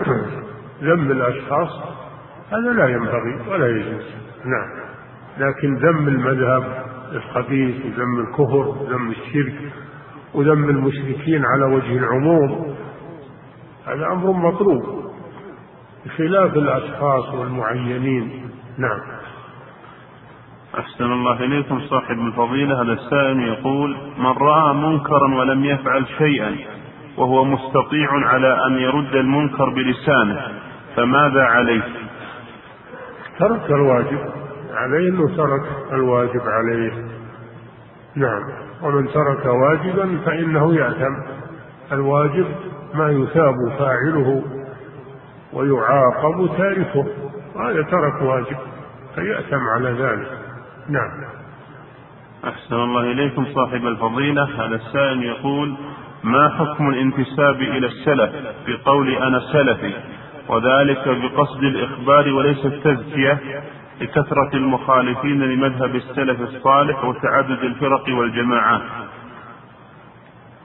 ذم الأشخاص هذا لا ينبغي ولا يجوز. نعم. لكن ذم المذهب الخبيث وذم الكفر وذم الشرك وذم المشركين على وجه العموم هذا أمر مطلوب بخلاف الأشخاص والمعينين. نعم. أحسن الله إليكم صاحب الفضيلة هذا السائل يقول من رأى منكرا ولم يفعل شيئا وهو مستطيع على أن يرد المنكر بلسانه فماذا عليه؟ ترك الواجب عليه إنه ترك الواجب عليه. نعم. ومن ترك واجبا فإنه يأثم. الواجب ما يثاب فاعله ويعاقب تاركه هذا ترك واجب فيأثم على ذلك. نعم. أحسن الله إليكم صاحب الفضيلة. هذا السائل يقول ما حكم الانتساب إلى السلف بقول أنا سلفي وذلك بقصد الإخبار وليس التزكية لكثرة المخالفين لمذهب السلف الصالح وتعدد الفرق والجماعات؟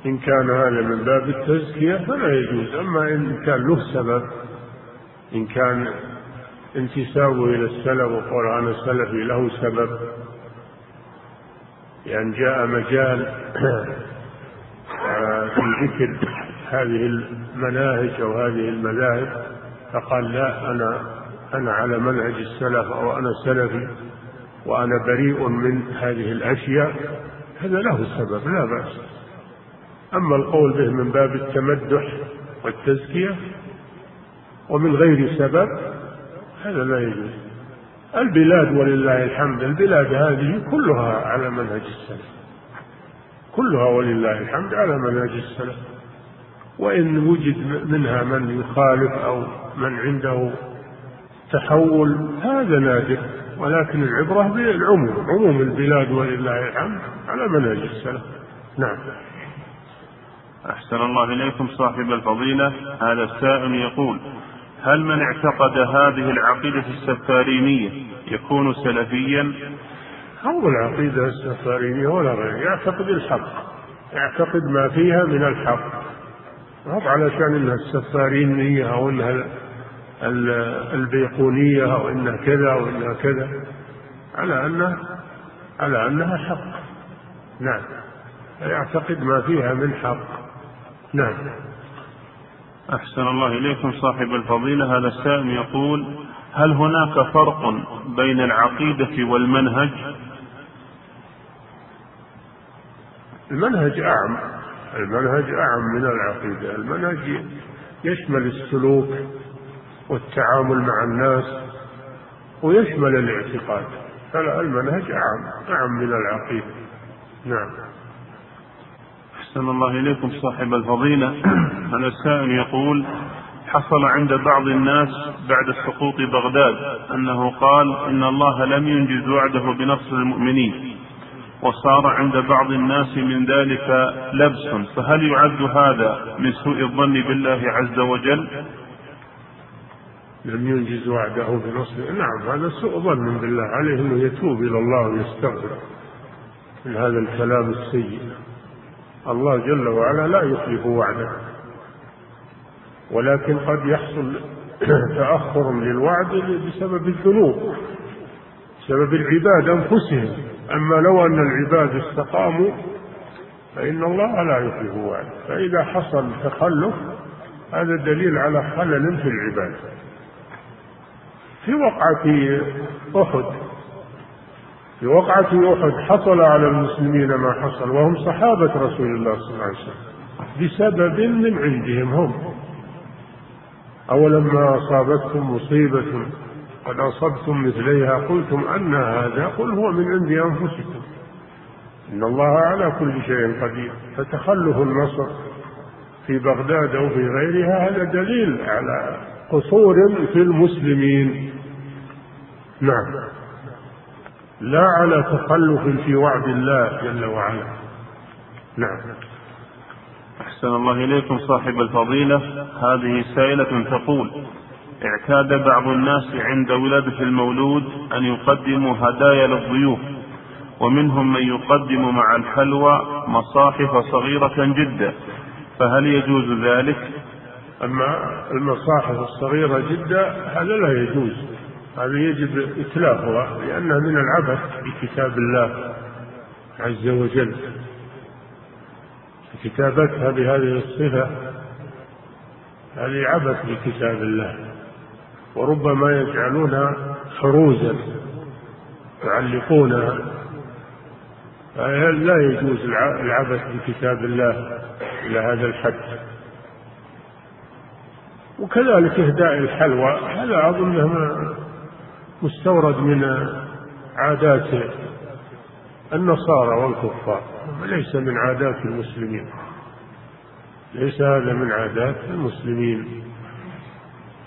إن كان هذا من باب التزكية فلا يجوز. أما إن كان له سبب إن كان انتسابه إلى السلف وقول أنا سلفي له سبب لأن يعني جاء مجال في ذكر هذه المناهج أو هذه المذاهب فقال لا أنا أنا على منهج السلف أو أنا سلفي وأنا بريء من هذه الأشياء هذا له سبب لا بأس. أما القول به من باب التمدح والتزكية ومن غير سبب هذا لا يجوز. البلاد ولله الحمد البلاد هذه كلها على منهج السلف. كلها ولله الحمد على منهج السلف. وإن وجد منها من يخالف أو من عنده تحول هذا نادر. ولكن العبرة بالعموم عموم البلاد ولله الحمد على منهج السلف. نعم. أحسن الله إليكم صاحب الفضيلة. هذا السائل يقول هل من اعتقد هذه العقيدة السفارينية يكون سلفيا؟ أو العقيدة السفارينية ولا غير يعتقد الحق يعتقد ما فيها من الحق. مو علشان إنها السفارينية أو إنها البيقونية أو إنها كذا أو إنها كذا على انها على أنها حق. نعم يعتقد ما فيها من حق. نعم. أحسن الله إليكم صاحب الفضيلة. هذا السائل يقول هل هناك فرق بين العقيدة والمنهج؟ المنهج أعم. المنهج أعم من العقيدة. المنهج يشمل السلوك والتعامل مع الناس ويشمل الاعتقاد. فلا المنهج أعم. أعم من العقيدة. نعم. أحسن الله إليكم صاحب الفضيلة. هذا السائل يقول حصل عند بعض الناس بعد سقوط بغداد أنه قال إن الله لم ينجز وعده بنصر المؤمنين وصار عند بعض الناس من ذلك لبس. فهل يعد هذا من سوء الظن بالله عز وجل؟ لم ينجز وعده بنصر. نعم هذا سوء ظن بالله عليه إنه يتوب إلى الله ويستغفر من هذا الكلام السيء. الله جل وعلا لا يخلف وعده. ولكن قد يحصل تأخر للوعد بسبب الذنوب بسبب العباد أنفسهم. أما لو أن العباد استقاموا فإن الله لا يخلف وعده. فإذا حصل تخلف هذا دليل على خلل في العباد. في وقعة أحد في وقعة أحد حصل على المسلمين ما حصل وهم صحابة رسول الله صلى الله عليه وسلم. بسبب من عندهم هم. أولما أصابتكم مصيبة قد أصبتم مثليها قلتم أن هذا قل هو من عند أنفسكم. إن الله على كل شيء قدير. فتخلف النصر في بغداد أو في غيرها هذا دليل على قصور في المسلمين. نعم. لا على تخلف في وعد الله جل وعلا. نعم. أحسن الله إليكم صاحب الفضيلة. هذه سائلة تقول اعتاد بعض الناس عند ولادة المولود أن يقدموا هدايا للضيوف ومنهم من يقدم مع الحلوى مصاحف صغيرة جدا فهل يجوز ذلك؟ أما المصاحف الصغيرة جدا هذا لا يجوز. هذا يجب إتلافها لأنها من العبث بكتاب الله عز وجل. كتابتها بهذه الصفة هذه عبث بكتاب الله. وربما يجعلونها خروزا يعلقونها. لا يجوز العبث بكتاب الله إلى هذا الحد؟ وكذلك إهداء الحلوى هذا أظنه مستورد من عادات النصارى والكفار ليس من عادات المسلمين. ليس هذا من عادات المسلمين.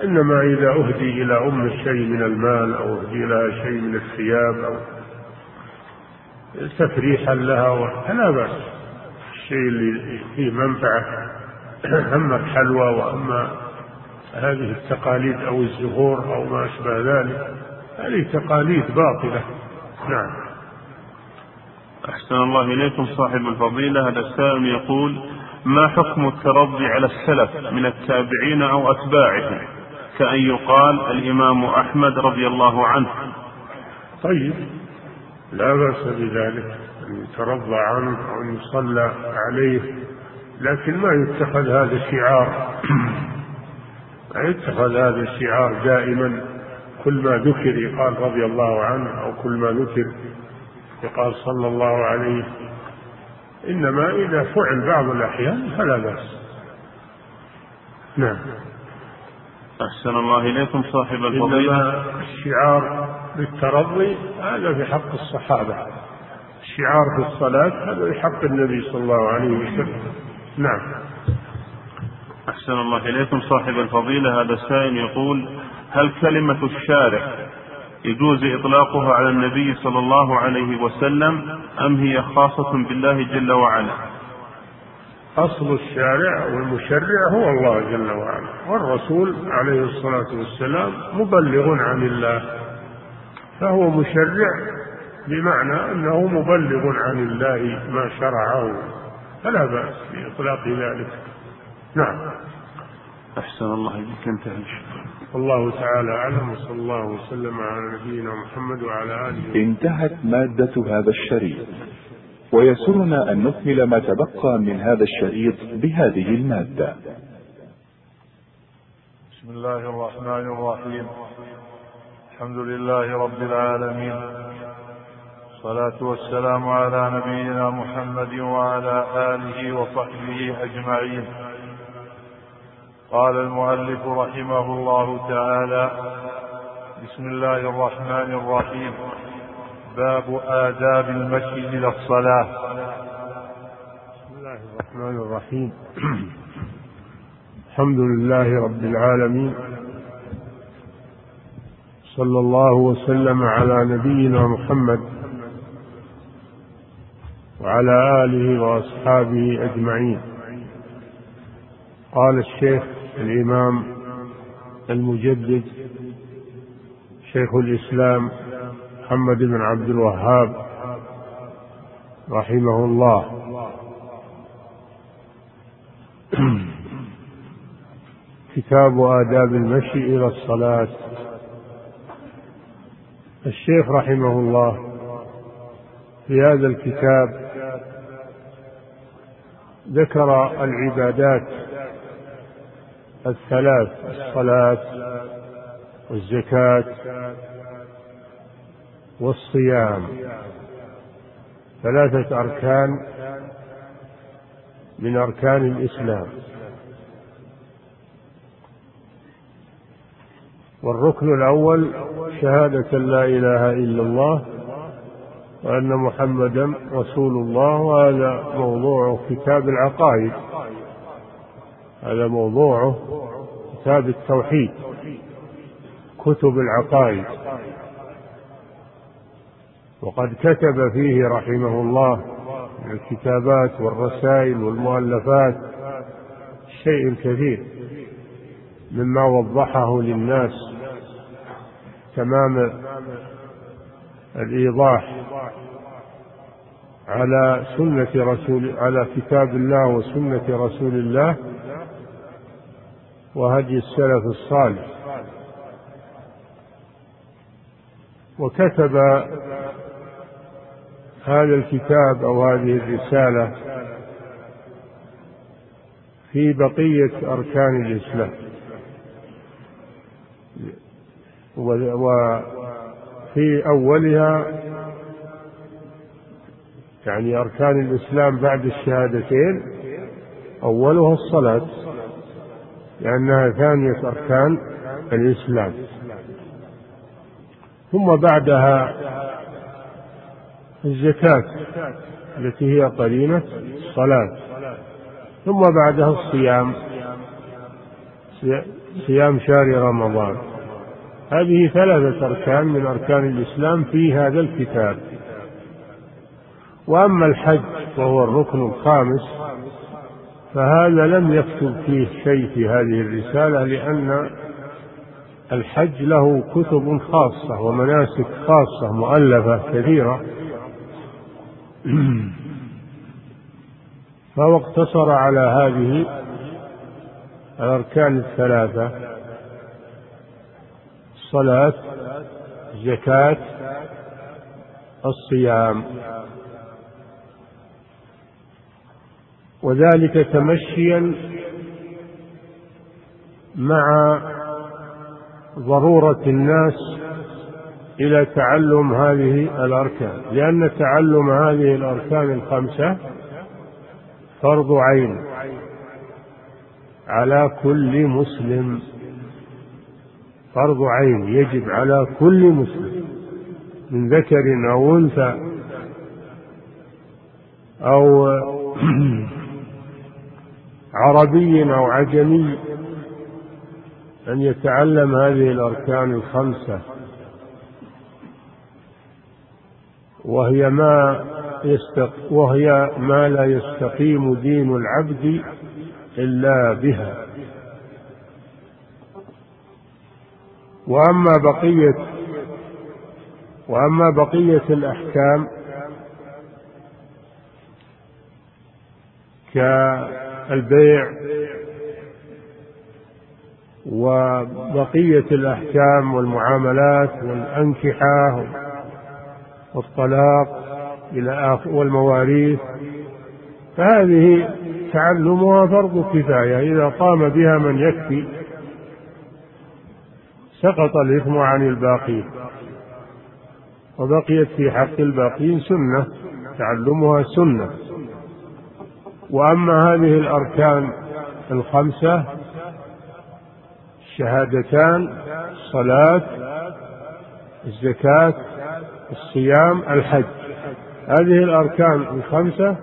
إنما إذا أهدي إلى أم شيء من المال أو أهدي لها شيء من الثياب أو تفريحا لها فلا بأس. الشيء اللي فيه منفعة أما الحلوى وأما هذه التقاليد أو الزهور أو ما أشبه ذلك هذه تقاليد باطلة. نعم. أحسن الله إليكم صاحب الفضيلة. هذا السائل يقول ما حكم الترضي على السلف من التابعين أو أتباعهم؟ كأن يقال الإمام أحمد رضي الله عنه. طيب. لا بأس بذلك أن يترضى عنه أو أن يصلى عليه لكن ما يتخذ هذا شعار ما يتخذ هذا الشعار دائما. كل ما ذكر يقال رضي الله عنه أو كل ما ذكر يقال صلى الله عليه. إنما إذا فعل بعض الأحيان فلا بأس. نعم. أحسن الله إليكم صاحب الفضيلة. إنما الشعار بالترضي هذا في حق الصحابة. الشعار في الصلاة هذا في حق النبي صلى الله عليه وسلم. نعم. أحسن الله إليكم صاحب الفضيلة. هذا السائل يقول هل كلمة الشارع يجوز إطلاقها على النبي صلى الله عليه وسلم أم هي خاصة بالله جل وعلا؟ أصل الشارع والمشرع هو الله جل وعلا والرسول عليه الصلاة والسلام مبلغ عن الله فهو مشرع بمعنى أنه مبلغ عن الله ما شرعه فلا بأس بإطلاق ذلك. نعم. أحسن الله إليك انتهى الله تعالى أعلم وصلى الله وسلم على نبينا محمد وعلى آله انتهت مادة هذا الشريط. ويسرنا أن نكمل ما تبقى من هذا الشريط بهذه المادة. بسم الله الرحمن الرحيم. الحمد لله رب العالمين. الصلاة والسلام على نبينا محمد وعلى آله وصحبه أجمعين. قال المؤلف رحمه الله تعالى بسم الله الرحمن الرحيم. باب آداب المشي إلى الصلاة. بسم الله الرحمن الرحيم. الحمد لله رب العالمين. صلى الله وسلم على نبينا محمد وعلى آله وأصحابه أجمعين. قال الشيخ الإمام المجدد شيخ الإسلام محمد بن عبد الوهاب رحمه الله. كتاب آداب المشي إلى الصلاة. الشيخ رحمه الله في هذا الكتاب ذكر العبادات الثلاث الصلاة والزكاة والصيام. ثلاثة أركان من أركان الإسلام. والركن الأول شهادة لا إله إلا الله وأن محمدا رسول الله وهذا موضوع كتاب العقائد. هذا موضوعه كتاب التوحيد كتب العقائد. وقد كتب فيه رحمه الله من الكتابات والرسائل والمؤلفات الشيء الكثير مما وضحه للناس تمام الإيضاح على سنة رسول على كتاب الله وسنة رسول الله وهدي السلف الصالح. وكتب هذا الكتاب أو هذه الرسالة في بقية أركان الإسلام. وفي أولها يعني أركان الإسلام بعد الشهادتين. أولها الصلاة. لأنها ثانية أركان الإسلام. ثم بعدها الزكاة التي هي قرينة الصلاة. ثم بعدها الصيام. صيام شهر رمضان. هذه ثلاثة أركان من أركان الإسلام في هذا الكتاب. وأما الحج وهو الركن الخامس فهذا لم يكتب فيه شيء في هذه الرسالة لأن الحج له كتب خاصة ومناسك خاصة مؤلفة كثيرة. فهو اقتصر على هذه الأركان الثلاثة الصلاة الزكاة الصيام. وذلك تمشيا مع ضرورة الناس إلى تعلم هذه الأركان. لأن تعلم هذه الأركان الخمسة فرض عين على كل مسلم. فرض عين يجب على كل مسلم من ذكر أو أنثى أو عربي أو عجمي أن يتعلم هذه الأركان الخمسة. وهي ما يستق وهي ما لا يستقيم دين العبد إلا بها. وأما بقية وأما بقية الأحكام كالبيع وبقية الأحكام والمعاملات والأنكحة والطلاق إلى والمواريث فهذه تعلمها فرض كفاية إذا قام بها من يكفي سقط الإثم عن الباقين وبقيت في حق الباقين سنة تعلمها سنة. وأما هذه الأركان الخمسة الشهادتان الصلاة الزكاة الصيام الحج. هذه الأركان الخمسة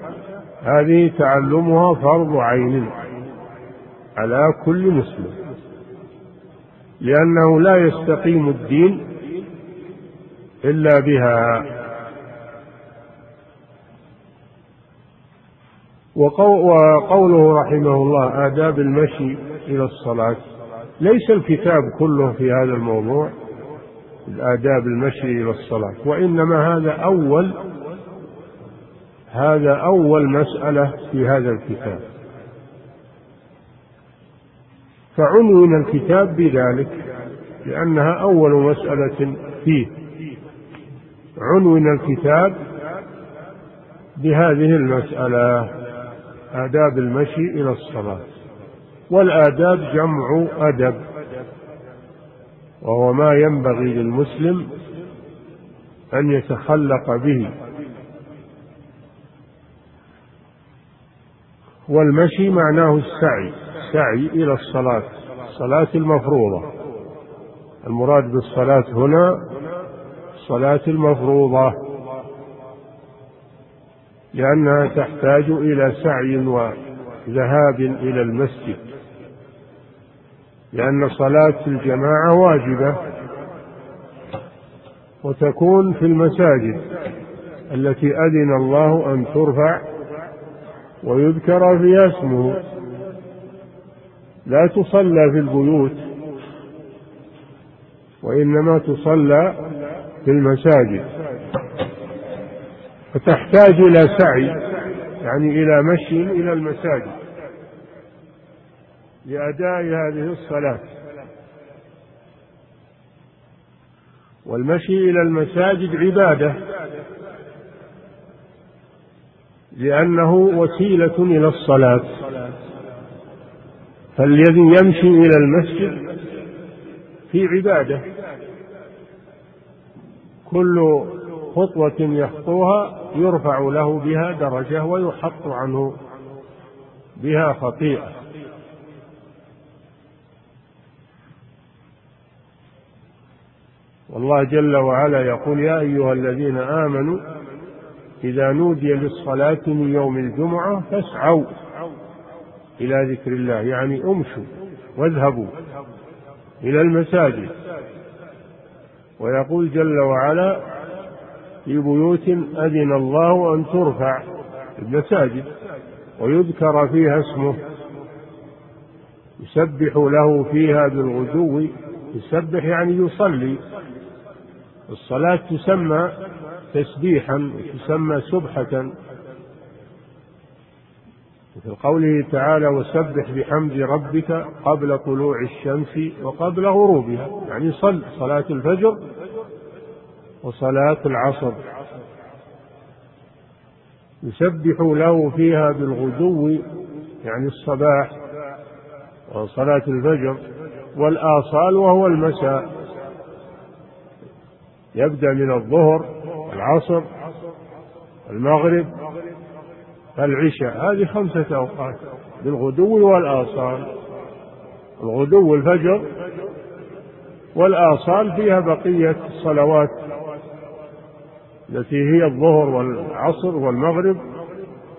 هذه تعلمها فرض عين على كل مسلم. لأنه لا يستقيم الدين إلا بها. وقوله رحمه الله آداب المشي إلى الصلاة. ليس الكتاب كله في هذا الموضوع الآداب المشي إلى الصلاة وإنما هذا أول هذا أول مسألة في هذا الكتاب. فعنون الكتاب بذلك لأنها أول مسألة فيه. عنون الكتاب بهذه المسألة. آداب المشي إلى الصلاة. والآداب جمع أدب وهو ما ينبغي للمسلم أن يتخلق به. والمشي معناه السعي السعي إلى الصلاة الصلاة المفروضة. المراد بالصلاة هنا الصلاة المفروضة. لأنها تحتاج إلى سعي وذهاب إلى المسجد. لأن صلاة الجماعة واجبة وتكون في المساجد التي أذن الله أن ترفع ويذكر فيها اسمه. لا تصلى في البيوت وإنما تصلى في المساجد. فتحتاج إلى سعي يعني إلى مشي إلى المساجد لأداء هذه الصلاة. والمشي إلى المساجد عبادة لأنه وسيلة إلى الصلاة. فالذي يمشي إلى المسجد في عبادة. كل خطوة يخطوها يرفع له بها درجة ويحط عنه بها خطيئة. والله جل وعلا يقول يا أيها الذين آمنوا إذا نودي للصلاة من يوم الجمعة فاسعوا إلى ذكر الله يعني امشوا واذهبوا إلى المساجد. ويقول جل وعلا في بيوت أذن الله أن ترفع المساجد ويذكر فيها اسمه. يسبح له فيها بالغدو يسبح يعني يصلي. الصلاة تسمى تسبيحا وتسمى سبحة. وفي قوله تعالى وسبح بحمد ربك قبل طلوع الشمس وقبل غروبها. يعني صل صلاة الفجر وصلاة العصر. يسبح له فيها بالغدو يعني الصباح وصلاة الفجر والآصال وهو المساء. يبدأ من الظهر العصر المغرب العشاء. هذه خمسة أوقات بالغدو والآصال. الغدو الفجر والآصال فيها بقية الصلوات. التي هي الظهر والعصر والمغرب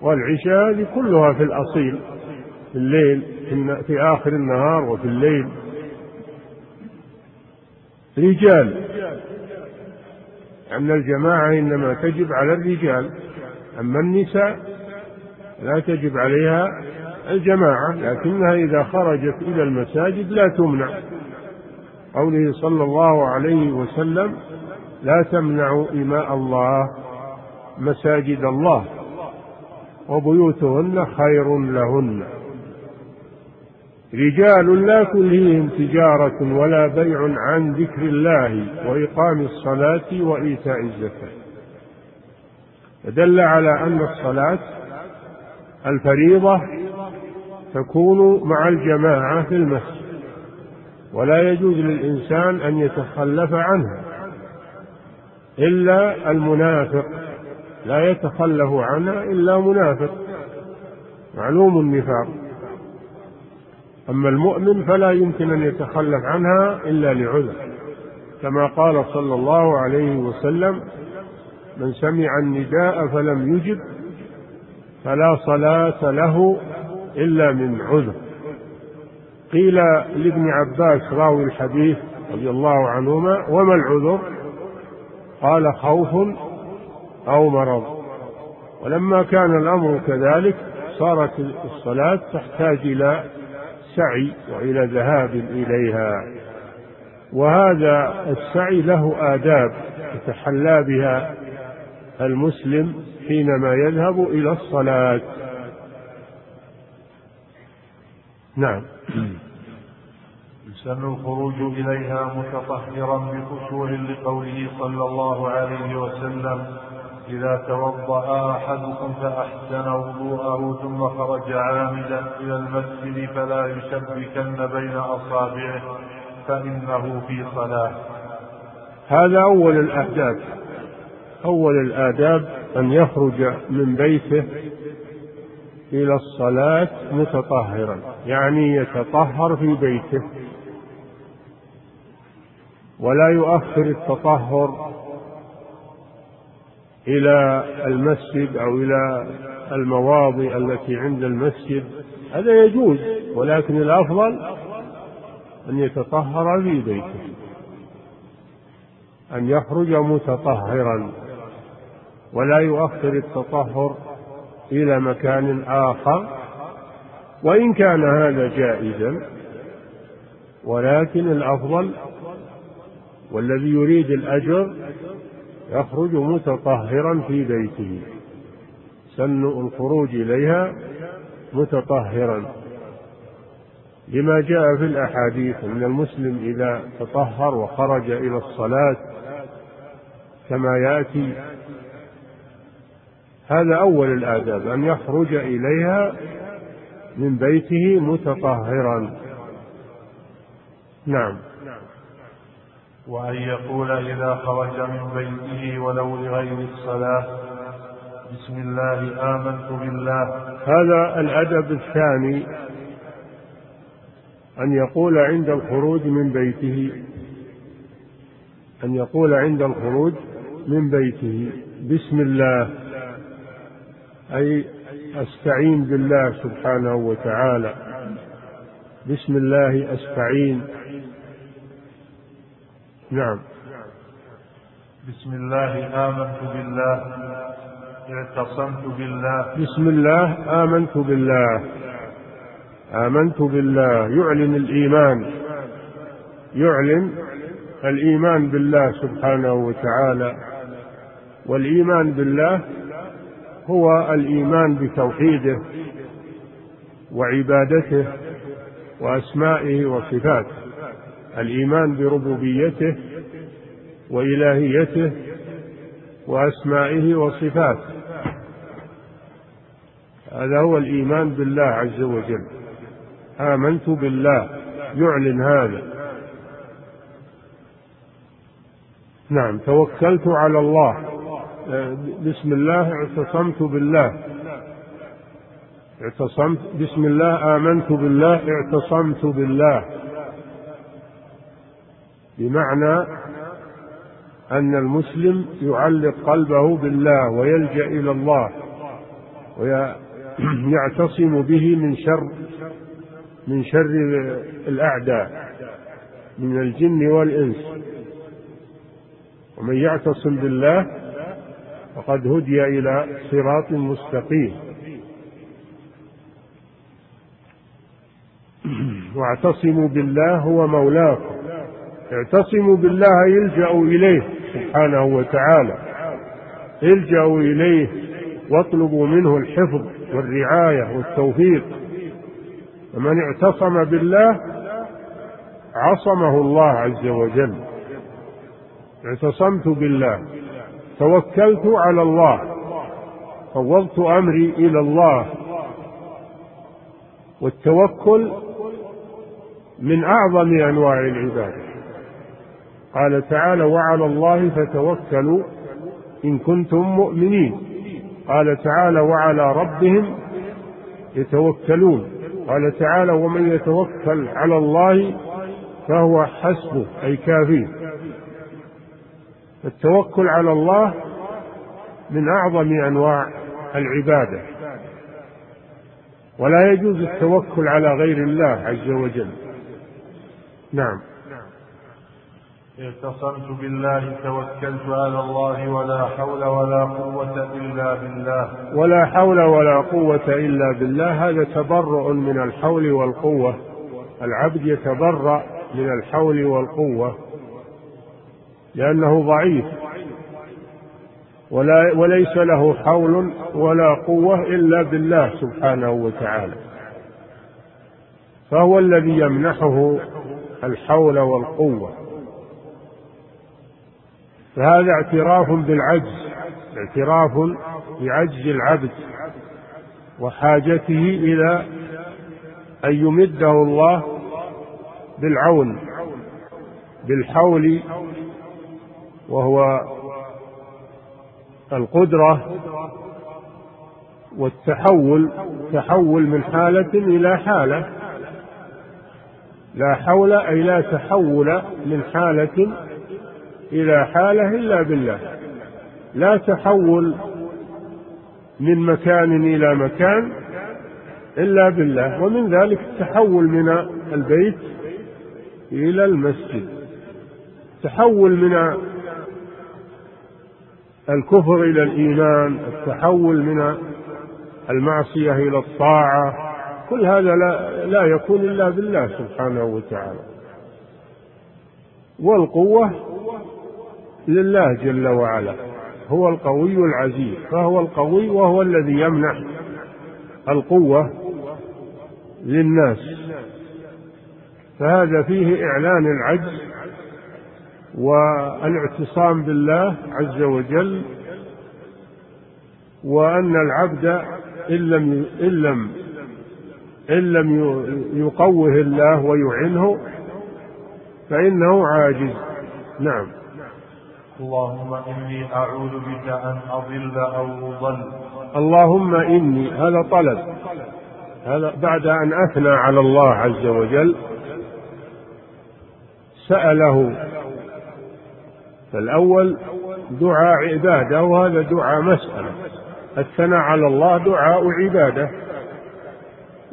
والعشاء هذه كلها في الأصيل في الليل في آخر النهار وفي الليل. رجال. أن الجماعة إنما تجب على الرجال. أما النساء لا تجب عليها الجماعة لكنها إذا خرجت إلى المساجد لا تمنع. قوله صلى الله عليه وسلم لا تمنعوا إماء الله مساجد الله وبيوتهن خير لهن. رجال لا تلهيهم تجارة ولا بيع عن ذكر الله وإقام الصلاة وإيتاء الزكاة. فدل على أن الصلاة الفريضة تكون مع الجماعة في المسجد ولا يجوز للإنسان أن يتخلف عنها. إلا المنافق. لا يتخلف عنها إلا منافق. معلوم النفاق. أما المؤمن فلا يمكن أن يتخلف عنها إلا لعذر. كما قال صلى الله عليه وسلم من سمع النداء فلم يجب فلا صلاة له إلا من عذر. قيل لابن عباس راوي الحديث رضي الله عنهما وما العذر؟ قال خوف أو مرض. ولما كان الأمر كذلك صارت الصلاة تحتاج إلى السعي وإلى ذهاب إليها. وهذا السعي له آداب يتحلى بها المسلم حينما يذهب إلى الصلاة. نعم. يسن الخروج إليها متطهرا بخشوع لقوله صلى الله عليه وسلم إذا توضأ أحدكم فأحسن وضوءه ثم خرج عامدا إلى المسجد فلا يشبكن بين أصابعه فإنه في صلاة. هذا أول الآداب. أول الآداب أن يخرج من بيته إلى الصلاة متطهرا يعني يتطهر في بيته. ولا يؤخر التطهر إلى المسجد أو إلى المواضع التي عند المسجد. هذا يجوز ولكن الأفضل أن يتطهر في بيته أن يخرج متطهرا ولا يؤخر التطهر إلى مكان آخر. وإن كان هذا جائزا ولكن الأفضل والذي يريد الأجر يخرج متطهرا في بيته. سن الخروج إليها متطهرا. لما جاء في الأحاديث أن المسلم إذا تطهر وخرج إلى الصلاة كما يأتي هذا أول الآداب أن يخرج إليها من بيته متطهرا. نعم. وأن يقول إذا خرج من بيته ولو لغير الصلاة بسم الله آمنت بالله. هذا الأدب الثاني أن يقول عند الخروج من بيته أن يقول عند الخروج من بيته بسم الله أي أستعين بالله سبحانه وتعالى. بسم الله أستعين. نعم. بسم الله آمنت بالله. اعتصمت بالله. بسم الله آمنت بالله. آمنت بالله. يعلن الإيمان. يعلن الإيمان بالله سبحانه وتعالى. والإيمان بالله هو الإيمان بتوحيده وعبادته وأسمائه وصفاته. الإيمان بربوبيته وإلهيته وأسمائه وصفاته. هذا هو الإيمان بالله عز وجل. آمنت بالله. يعلن هذا. نعم توكلت على الله. بسم الله اعتصمت بالله. اعتصمت. بسم الله آمنت بالله. اعتصمت بالله. بمعنى أن المسلم يعلق قلبه بالله ويلجأ إلى الله ويعتصم به من شر من شر الأعداء من الجن والإنس. ومن يعتصم بالله فقد هدي إلى صراط مستقيم. واعتصموا بالله هو مولاكم. اعتصموا بالله يلجأوا إليه سبحانه وتعالى. الجأوا إليه واطلبوا منه الحفظ والرعاية والتوفيق. ومن اعتصم بالله عصمه الله عز وجل. اعتصمت بالله توكلت على الله فوضت أمري إلى الله. والتوكل من أعظم أنواع العبادة. قال تعالى وعلى الله فتوكلوا إن كنتم مؤمنين. قال تعالى وعلى ربهم يتوكلون. قال تعالى ومن يتوكل على الله فهو حسبه أي كافيه التوكل على الله من أعظم أنواع العبادة. ولا يجوز التوكل على غير الله عز وجل. نعم. اعتصمت بالله توكلت على الله ولا حول ولا قوة إلا بالله. ولا حول ولا قوة إلا بالله. هذا تبرؤ من الحول والقوة. العبد يتبرأ من الحول والقوة. لأنه ضعيف. ولا وليس له حول ولا قوة إلا بالله سبحانه وتعالى. فهو الذي يمنحه الحول والقوة. فهذا اعتراف بالعجز اعتراف بعجز العبد وحاجته إلى أن يمده الله بالعون بالحول وهو القدرة والتحول تحول من حالة إلى حالة. لا حول أي لا تحول من حالة إلى حالة إلا بالله. لا تحول من مكان إلى مكان إلا بالله. ومن ذلك التحول من البيت إلى المسجد. تحول من الكفر إلى الإيمان التحول من المعصية إلى الطاعة. كل هذا لا, لا يكون إلا بالله سبحانه وتعالى. والقوة لله جل وعلا هو القوي العزيز فهو القوي وهو الذي يمنح القوة للناس. فهذا فيه إعلان العجز والاعتصام بالله عز وجل وأن العبد إن لم إن لم إن لم يقوه الله ويعنه فإنه عاجز. نعم. اللهم إني أعوذ بك أن أضل أو أضل. اللهم إني هذا طلب. هذا بعد أن أثنى على الله عز وجل سأله. فالأول دعاء عبادة وهذا دعاء مسألة. الثناء على الله دعاء عبادة.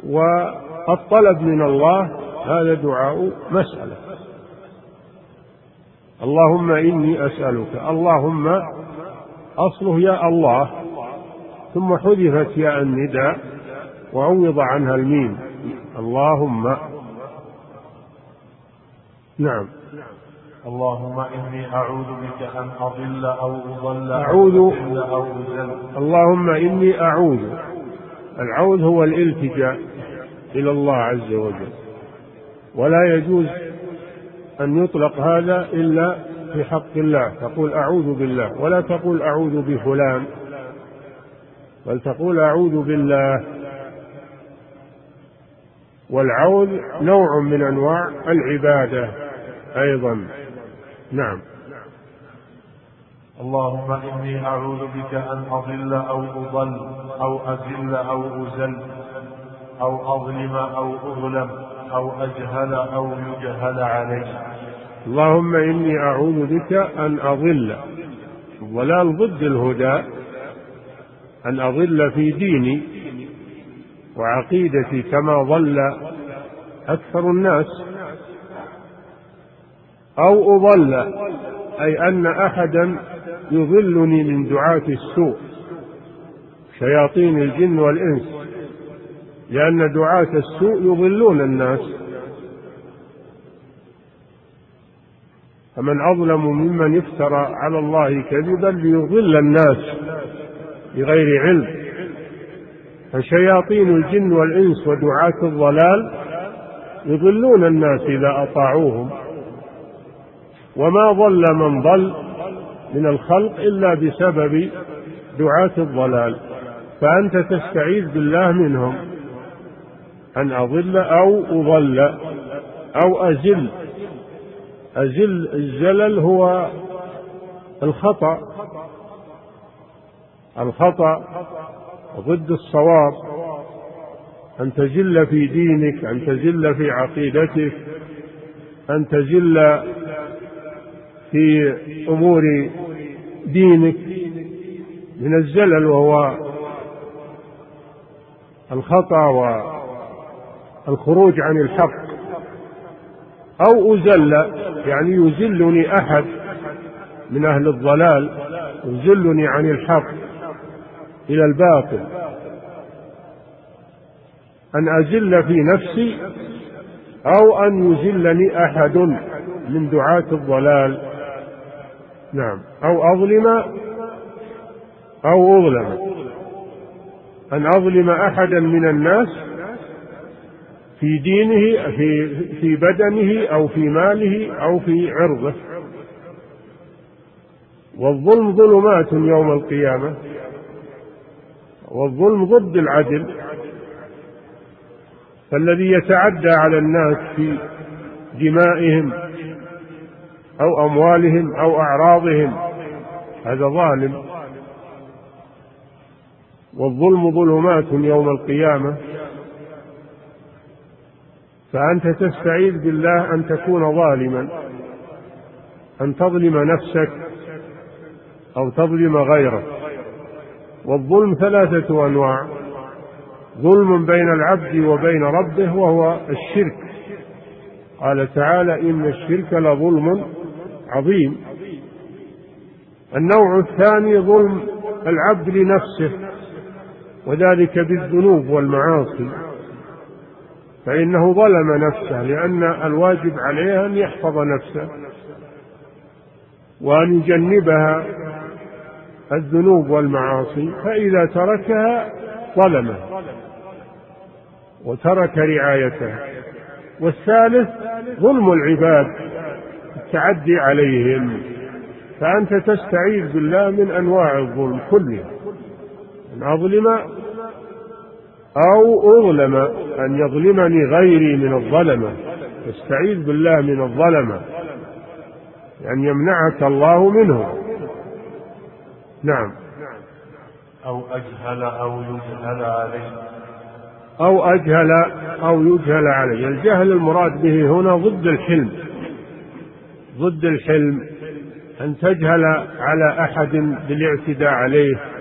والطلب من الله هذا دعاء مسألة. اللهم إني أسألك. اللهم أصله يا الله ثم حذفت ياء النداء وعوض عنها الميم. اللهم. نعم. اللهم إني أعوذ بك أن أضل أو أضل أعوذ. أو أذل اللهم إني أعوذ. العوذ هو الالتجاء إلى الله عز وجل. ولا يجوز أن يطلق هذا إلا في حق الله تقول أعوذ بالله ولا تقول أعوذ بفلان بل تقول أعوذ بالله. والعوذ نوع من أنواع العبادة أيضا. نعم. اللهم إني أعوذ بك أن أضل أو أضل أو أذل أو أزل أو أظلم أو أظلم. أو أجهل أو يجهل علي اللهم إني أعوذ بك أن أضل الضلال ضد الهدى أن أضل في ديني وعقيدتي كما ضل أكثر الناس أو أضل أي أن أحدا يضلني من دعاة السوء شياطين الجن والإنس. لأن دعاة السوء يضلون الناس. فمن أظلم ممن افترى على الله كذبا ليضل الناس بغير علم. فشياطين الجن والإنس ودعاة الضلال يضلون الناس إذا أطاعوهم. وما ضل من ضل من الخلق إلا بسبب دعاة الضلال. فأنت تستعيذ بالله منهم. أن أضل أو أضل أو أزل. أزل الزلل هو الخطأ. الخطأ ضد الصواب. أن تزل في دينك أن تزل في عقيدتك أن تزل في أمور دينك. من الزلل وهو الخطأ والخروج عن الحق. أو أزل يعني يزلني أحد من أهل الضلال يزلني عن الحق إلى الباطل. أن أزل في نفسي أو أن يزلني أحد من دعاة الضلال. نعم. أو أظلم أو أظلم. أن أظلم أحدا من الناس في دينه في في بدنه أو في ماله أو في عرضه. والظلم ظلمات يوم القيامة. والظلم ضد العدل. فالذي يتعدى على الناس في دمائهم أو أموالهم أو أعراضهم هذا ظالم. والظلم ظلمات يوم القيامة. فأنت تستعيذ بالله أن تكون ظالما أن تظلم نفسك أو تظلم غيرك. والظلم ثلاثة أنواع ظلم بين العبد وبين ربه وهو الشرك. قال تعالى إن الشرك لظلم عظيم. النوع الثاني ظلم العبد لنفسه وذلك بالذنوب والمعاصي. فإنه ظلم نفسه لأن الواجب عليه أن يحفظ نفسه وأن يجنبها الذنوب والمعاصي فإذا تركها ظلمه وترك رعايتها والثالث ظلم العباد التعدي عليهم. فأنت تستعيذ بالله من أنواع الظلم كلها أن أظلم أو أظلم أن يظلمني غيري من الظلمة. تستعيذ بالله من الظلمة. أن يمنعك الله منهم نعم. أو أجهل أو يجهل عليه أو أجهل أو يجهل عليه الجهل المراد به هنا ضد الحلم. ضد الحلم. أن تجهل على أحد بالاعتداء عليه.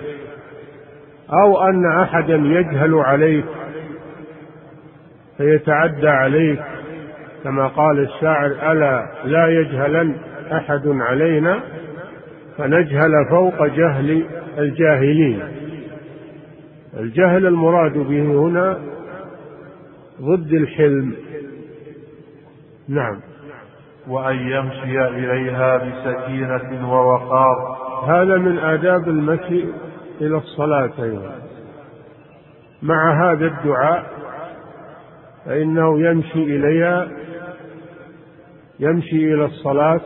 أو أن أحدا يجهل عليك فيتعدى عليك كما قال الشاعر ألا لا يجهلن أحد علينا؟ فنجهل فوق جهل الجاهلين. الجهل المراد به هنا ضد الحلم. نعم. وأن يمشي إليها بسكينة ووقار. هذا من آداب المشي إلى الصلاة أيضا مع هذا الدعاء فإنه يمشي إليها يمشي إلى الصلاة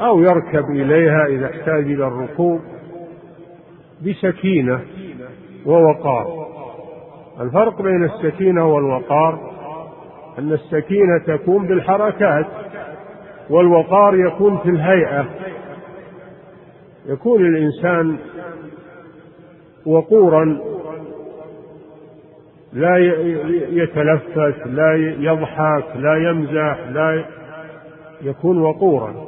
أو يركب إليها إذا احتاج إلى الركوب بسكينة ووقار. الفرق بين السكينة والوقار أن السكينة تكون بالحركات والوقار يكون في الهيئة. يكون الإنسان وقورا لا يتلفت لا يضحك لا يمزح لا يكون وقورا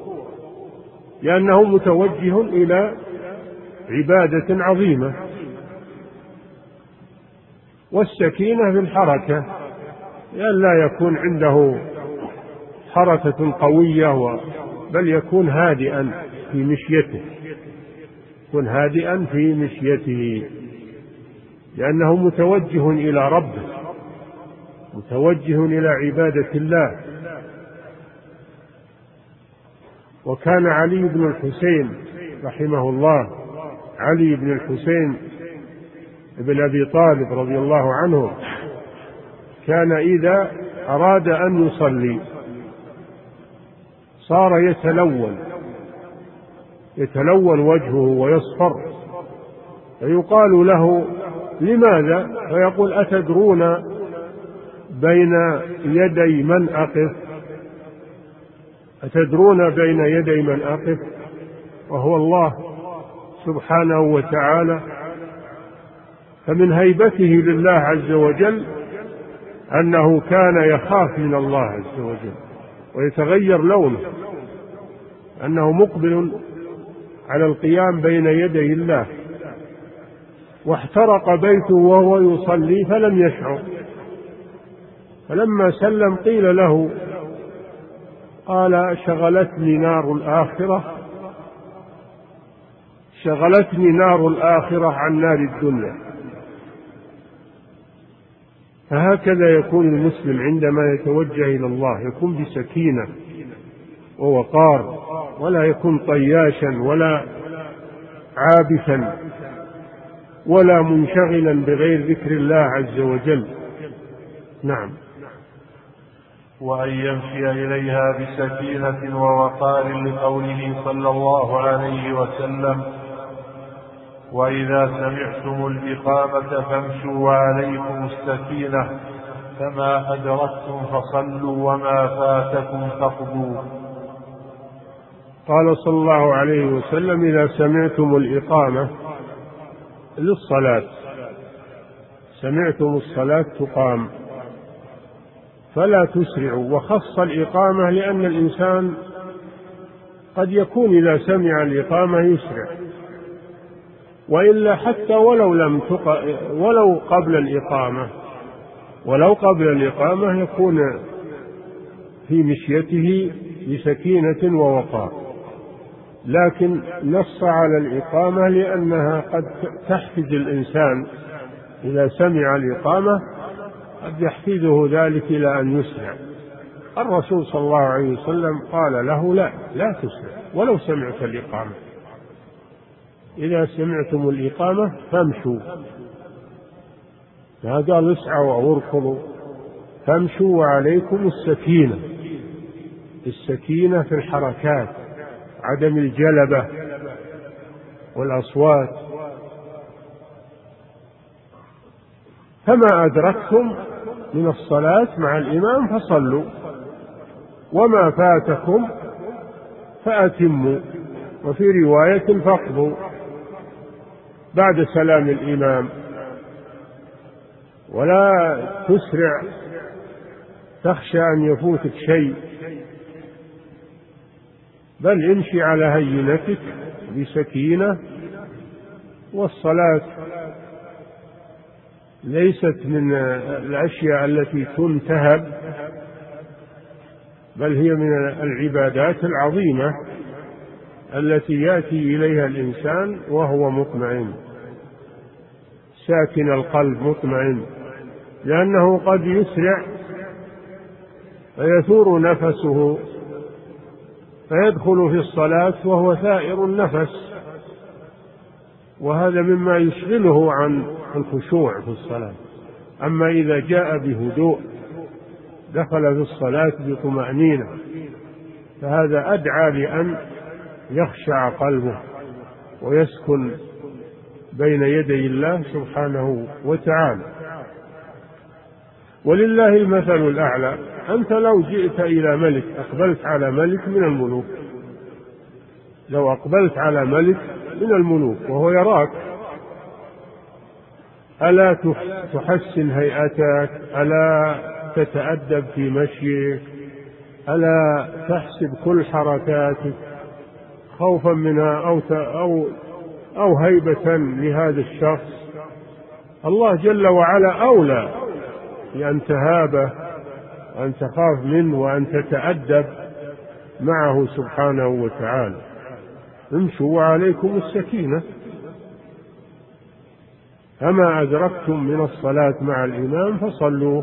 لأنه متوجه إلى عبادة عظيمة والسكينة في الحركة لأن لا يكون عنده حركة قوية بل يكون هادئا في مشيته. يكون هادئا في مشيته لأنه متوجه إلى ربه متوجه إلى عبادة الله. وكان علي بن الحسين رحمه الله علي بن الحسين بن أبي طالب رضي الله عنه كان إذا أراد أن يصلي صار يتلون. يتلون وجهه ويصفر. فيقال له لماذا؟ فيقول أتدرون بين يدي من أقف؟ أتدرون بين يدي من أقف؟ وهو الله سبحانه وتعالى. فمن هيبته لله عز وجل أنه كان يخاف من الله عز وجل ويتغير لونه أنه مقبل على القيام بين يدي الله واحترق بيته وهو يصلي فلم يشعر. فلما سلم قيل له قال شغلتني نار الآخرة؟ شغلتني نار الآخرة عن نار الدنيا. فهكذا يكون المسلم عندما يتوجه إلى الله يكون بسكينة ووقار. ولا يكون طياشا ولا عابثا ولا منشغلا بغير ذكر الله عز وجل. نعم. وأن يمشي إليها بسكينة ووقار لقوله صلى الله عليه وسلم وإذا سمعتم الإقامة فامشوا وعليكم السكينة فما أدركتم فصلوا وما فاتكم فاقضوا. قال صلى الله عليه وسلم إذا سمعتم الإقامة للصلاة. سمعتم الصلاة تقام. فلا تسرعوا. وخص الإقامة لأن الإنسان قد يكون إذا سمع الإقامة يسرع. وإلا حتى ولو لم تق... ولو قبل الإقامة ولو قبل الإقامة يكون في مشيته بسكينة ووقار. لكن نص على الإقامة لأنها قد تحفز الإنسان. إذا سمع الإقامة قد يحفزه ذلك إلى أن يسرع الرسول صلى الله عليه وسلم قال له لا لا تسرع ولو سمعت الإقامة. إذا سمعتم الإقامة فامشوا. ما قال اسعوا أو اركضوا فامشوا وعليكم السكينة. السكينة في الحركات. عدم الجلبة والأصوات. فما أدركتم من الصلاة مع الإمام فصلوا وما فاتكم فأتموا وفي رواية فاقضوا بعد سلام الإمام. ولا تسرع تخشى أن يفوتك شيء. بل امشي على هينتك بسكينة والصلاة ليست من الأشياء التي تنتهب بل هي من العبادات العظيمة التي يأتي إليها الإنسان وهو مطمئن. ساكن القلب مطمئن لأنه قد يسرع فيثور نفسه فيدخل في الصلاة وهو ثائر النفس. وهذا مما يشغله عن الخشوع في الصلاة. أما إذا جاء بهدوء دخل في الصلاة بطمأنينة فهذا أدعى لأن يخشع قلبه ويسكن بين يدي الله سبحانه وتعالى. ولله المثل الأعلى. أنت لو جئت إلى ملك أقبلت على ملك من الملوك. لو أقبلت على ملك من الملوك وهو يراك. ألا تحسن هيئتك؟ ألا تتأدب في مشيك؟ ألا تحسب كل حركاتك خوفا منها أو أو أو هيبة لهذا الشخص؟ الله جل وعلا أولى بأن تهابه. وأن تخاف منه وأن تتأدب معه سبحانه وتعالى. امشوا وعليكم السكينة. فما أدركتم من الصلاة مع الإمام فصلوا.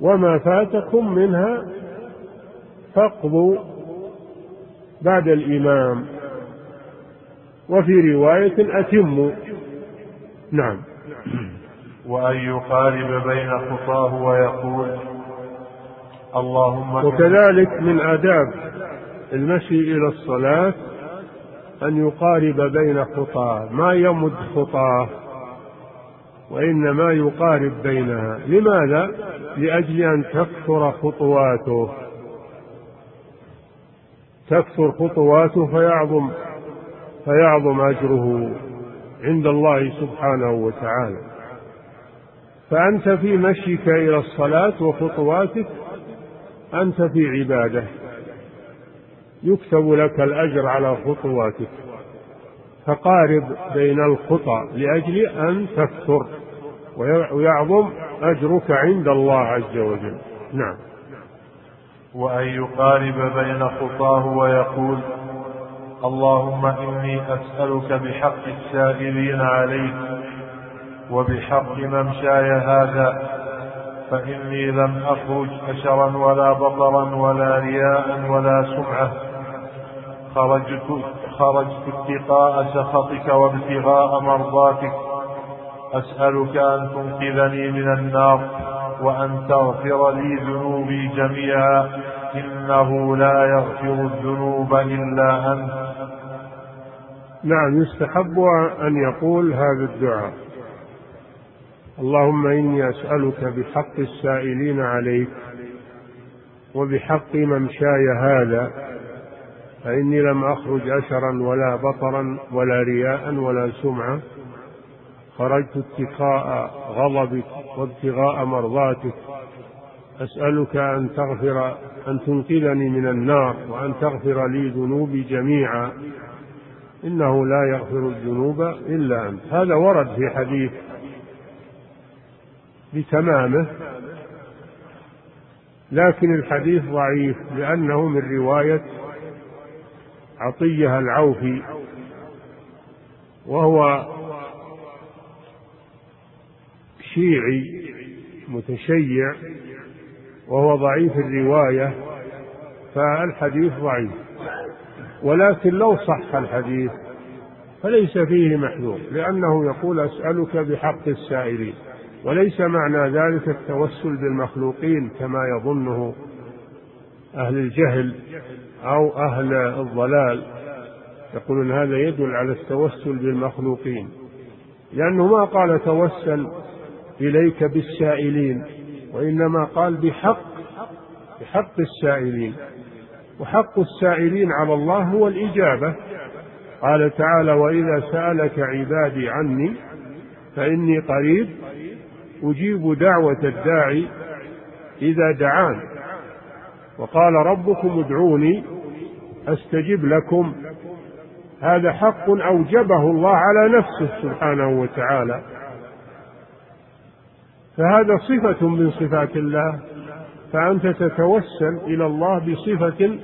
وما فاتكم منها فاقضوا بعد الإمام. وفي رواية أتموا. نعم. وأن يقارب بين خطاه ويقول اللهم وكذلك من آداب المشي إلى الصلاة أن يقارب بين خطاه ما يمد خطاه وإنما يقارب بينها. لماذا؟ لأجل أن تكثر خطواته. تكثر خطواته فيعظم فيعظم أجره عند الله سبحانه وتعالى. فأنت في مشيك إلى الصلاة وخطواتك أنت في عبادة. يكتب لك الأجر على خطواتك. فقارب بين الخطى لأجل أن تكثر ويعظم أجرك عند الله عز وجل. نعم. وأن يقارب بين خطاه ويقول اللهم إني أسألك بحق السائلين عليك. وبحق ممشاي هذا فإني لم أخرج أشرا ولا بطرا ولا رياء ولا سمعة. خرجت خرجت اتقاء سخطك وابتغاء مرضاتك. أسألك أن تنقذني من النار وأن تغفر لي ذنوبي جميعا. إنه لا يغفر الذنوب إلا أنت. نعم يستحب أن يقول هذا الدعاء. اللهم إني أسألك بحق السائلين عليك وبحق ممشاي هذا فإني لم أخرج أشرا ولا بطرا ولا رياء ولا سمعة خرجت اتقاء غضبك وابتغاء مرضاتك أسألك أن تغفر أن تنقذني من النار وأن تغفر لي ذنوبي جميعا إنه لا يغفر الذنوب إلا أنت. هذا ورد في حديث بتمامه. لكن الحديث ضعيف لأنه من رواية عطية العوفي وهو شيعي متشيع وهو ضعيف الرواية فالحديث ضعيف. ولكن لو صح الحديث فليس فيه محذور لأنه يقول أسألك بحق السائلين. وليس معنى ذلك التوسل بالمخلوقين كما يظنه أهل الجهل أو أهل الضلال. يقولون هذا يدل على التوسل بالمخلوقين لأنه ما قال توسل إليك بالسائلين وإنما قال بحق بحق السائلين. وحق السائلين على الله هو الإجابة. قال تعالى وإذا سألك عبادي عني فإني قريب أجيب دعوة الداعي إذا دعان. وقال ربكم ادعوني أستجب لكم. هذا حق أوجبه الله على نفسه سبحانه وتعالى. فهذا صفة من صفات الله. فأنت تتوسل إلى الله بصفة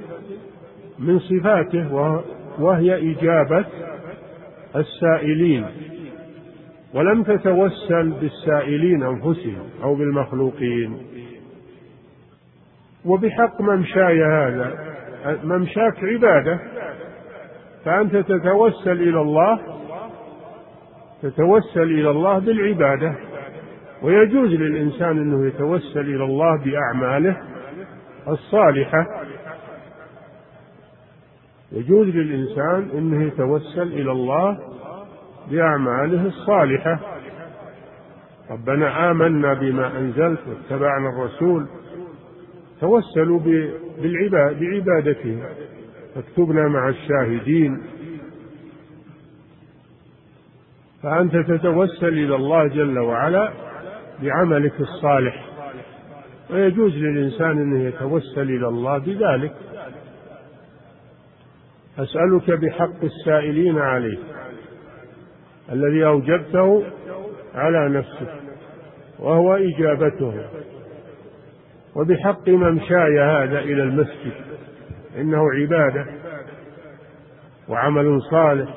من صفاته وهي إجابة السائلين. ولم تتوسل بالسائلين أنفسهم أو بالمخلوقين. وبحق ممشاي هذا ممشاك عبادة. فأنت تتوسل إلى الله تتوسل إلى الله بالعبادة. ويجوز للإنسان أنه يتوسل إلى الله بأعماله الصالحة. يجوز للإنسان أنه يتوسل إلى الله بأعماله الصالحة. ربنا آمنا بما أنزلت واتبعنا الرسول. توسلوا بالعباد بعبادته فاكتبنا مع الشاهدين. فأنت تتوسل إلى الله جل وعلا بعملك الصالح. ويجوز للإنسان أنه يتوسل إلى الله بذلك. أسألك بحق السائلين عليه الذي أوجبته على نفسك وهو إجابته. وبحق ممشاي هذا إلى المسجد إنه عبادة وعمل صالح.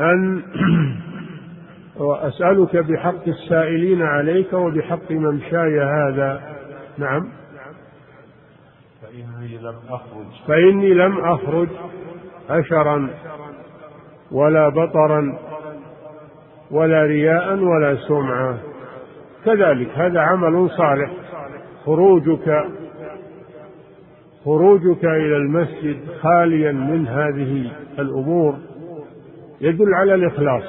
أن وأسألك بحق السائلين عليك وبحق ممشاي هذا. نعم. فإني لم أخرج. فإني لم أخرج. أشرا ولا بطرا ولا رياء ولا سمعة. كذلك هذا عمل صالح. خروجك خروجك إلى المسجد خاليا من هذه الأمور يدل على الإخلاص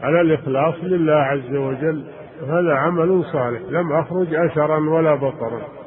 على الإخلاص لله عز وجل. هذا عمل صالح. لم أخرج أشرا ولا بطرا.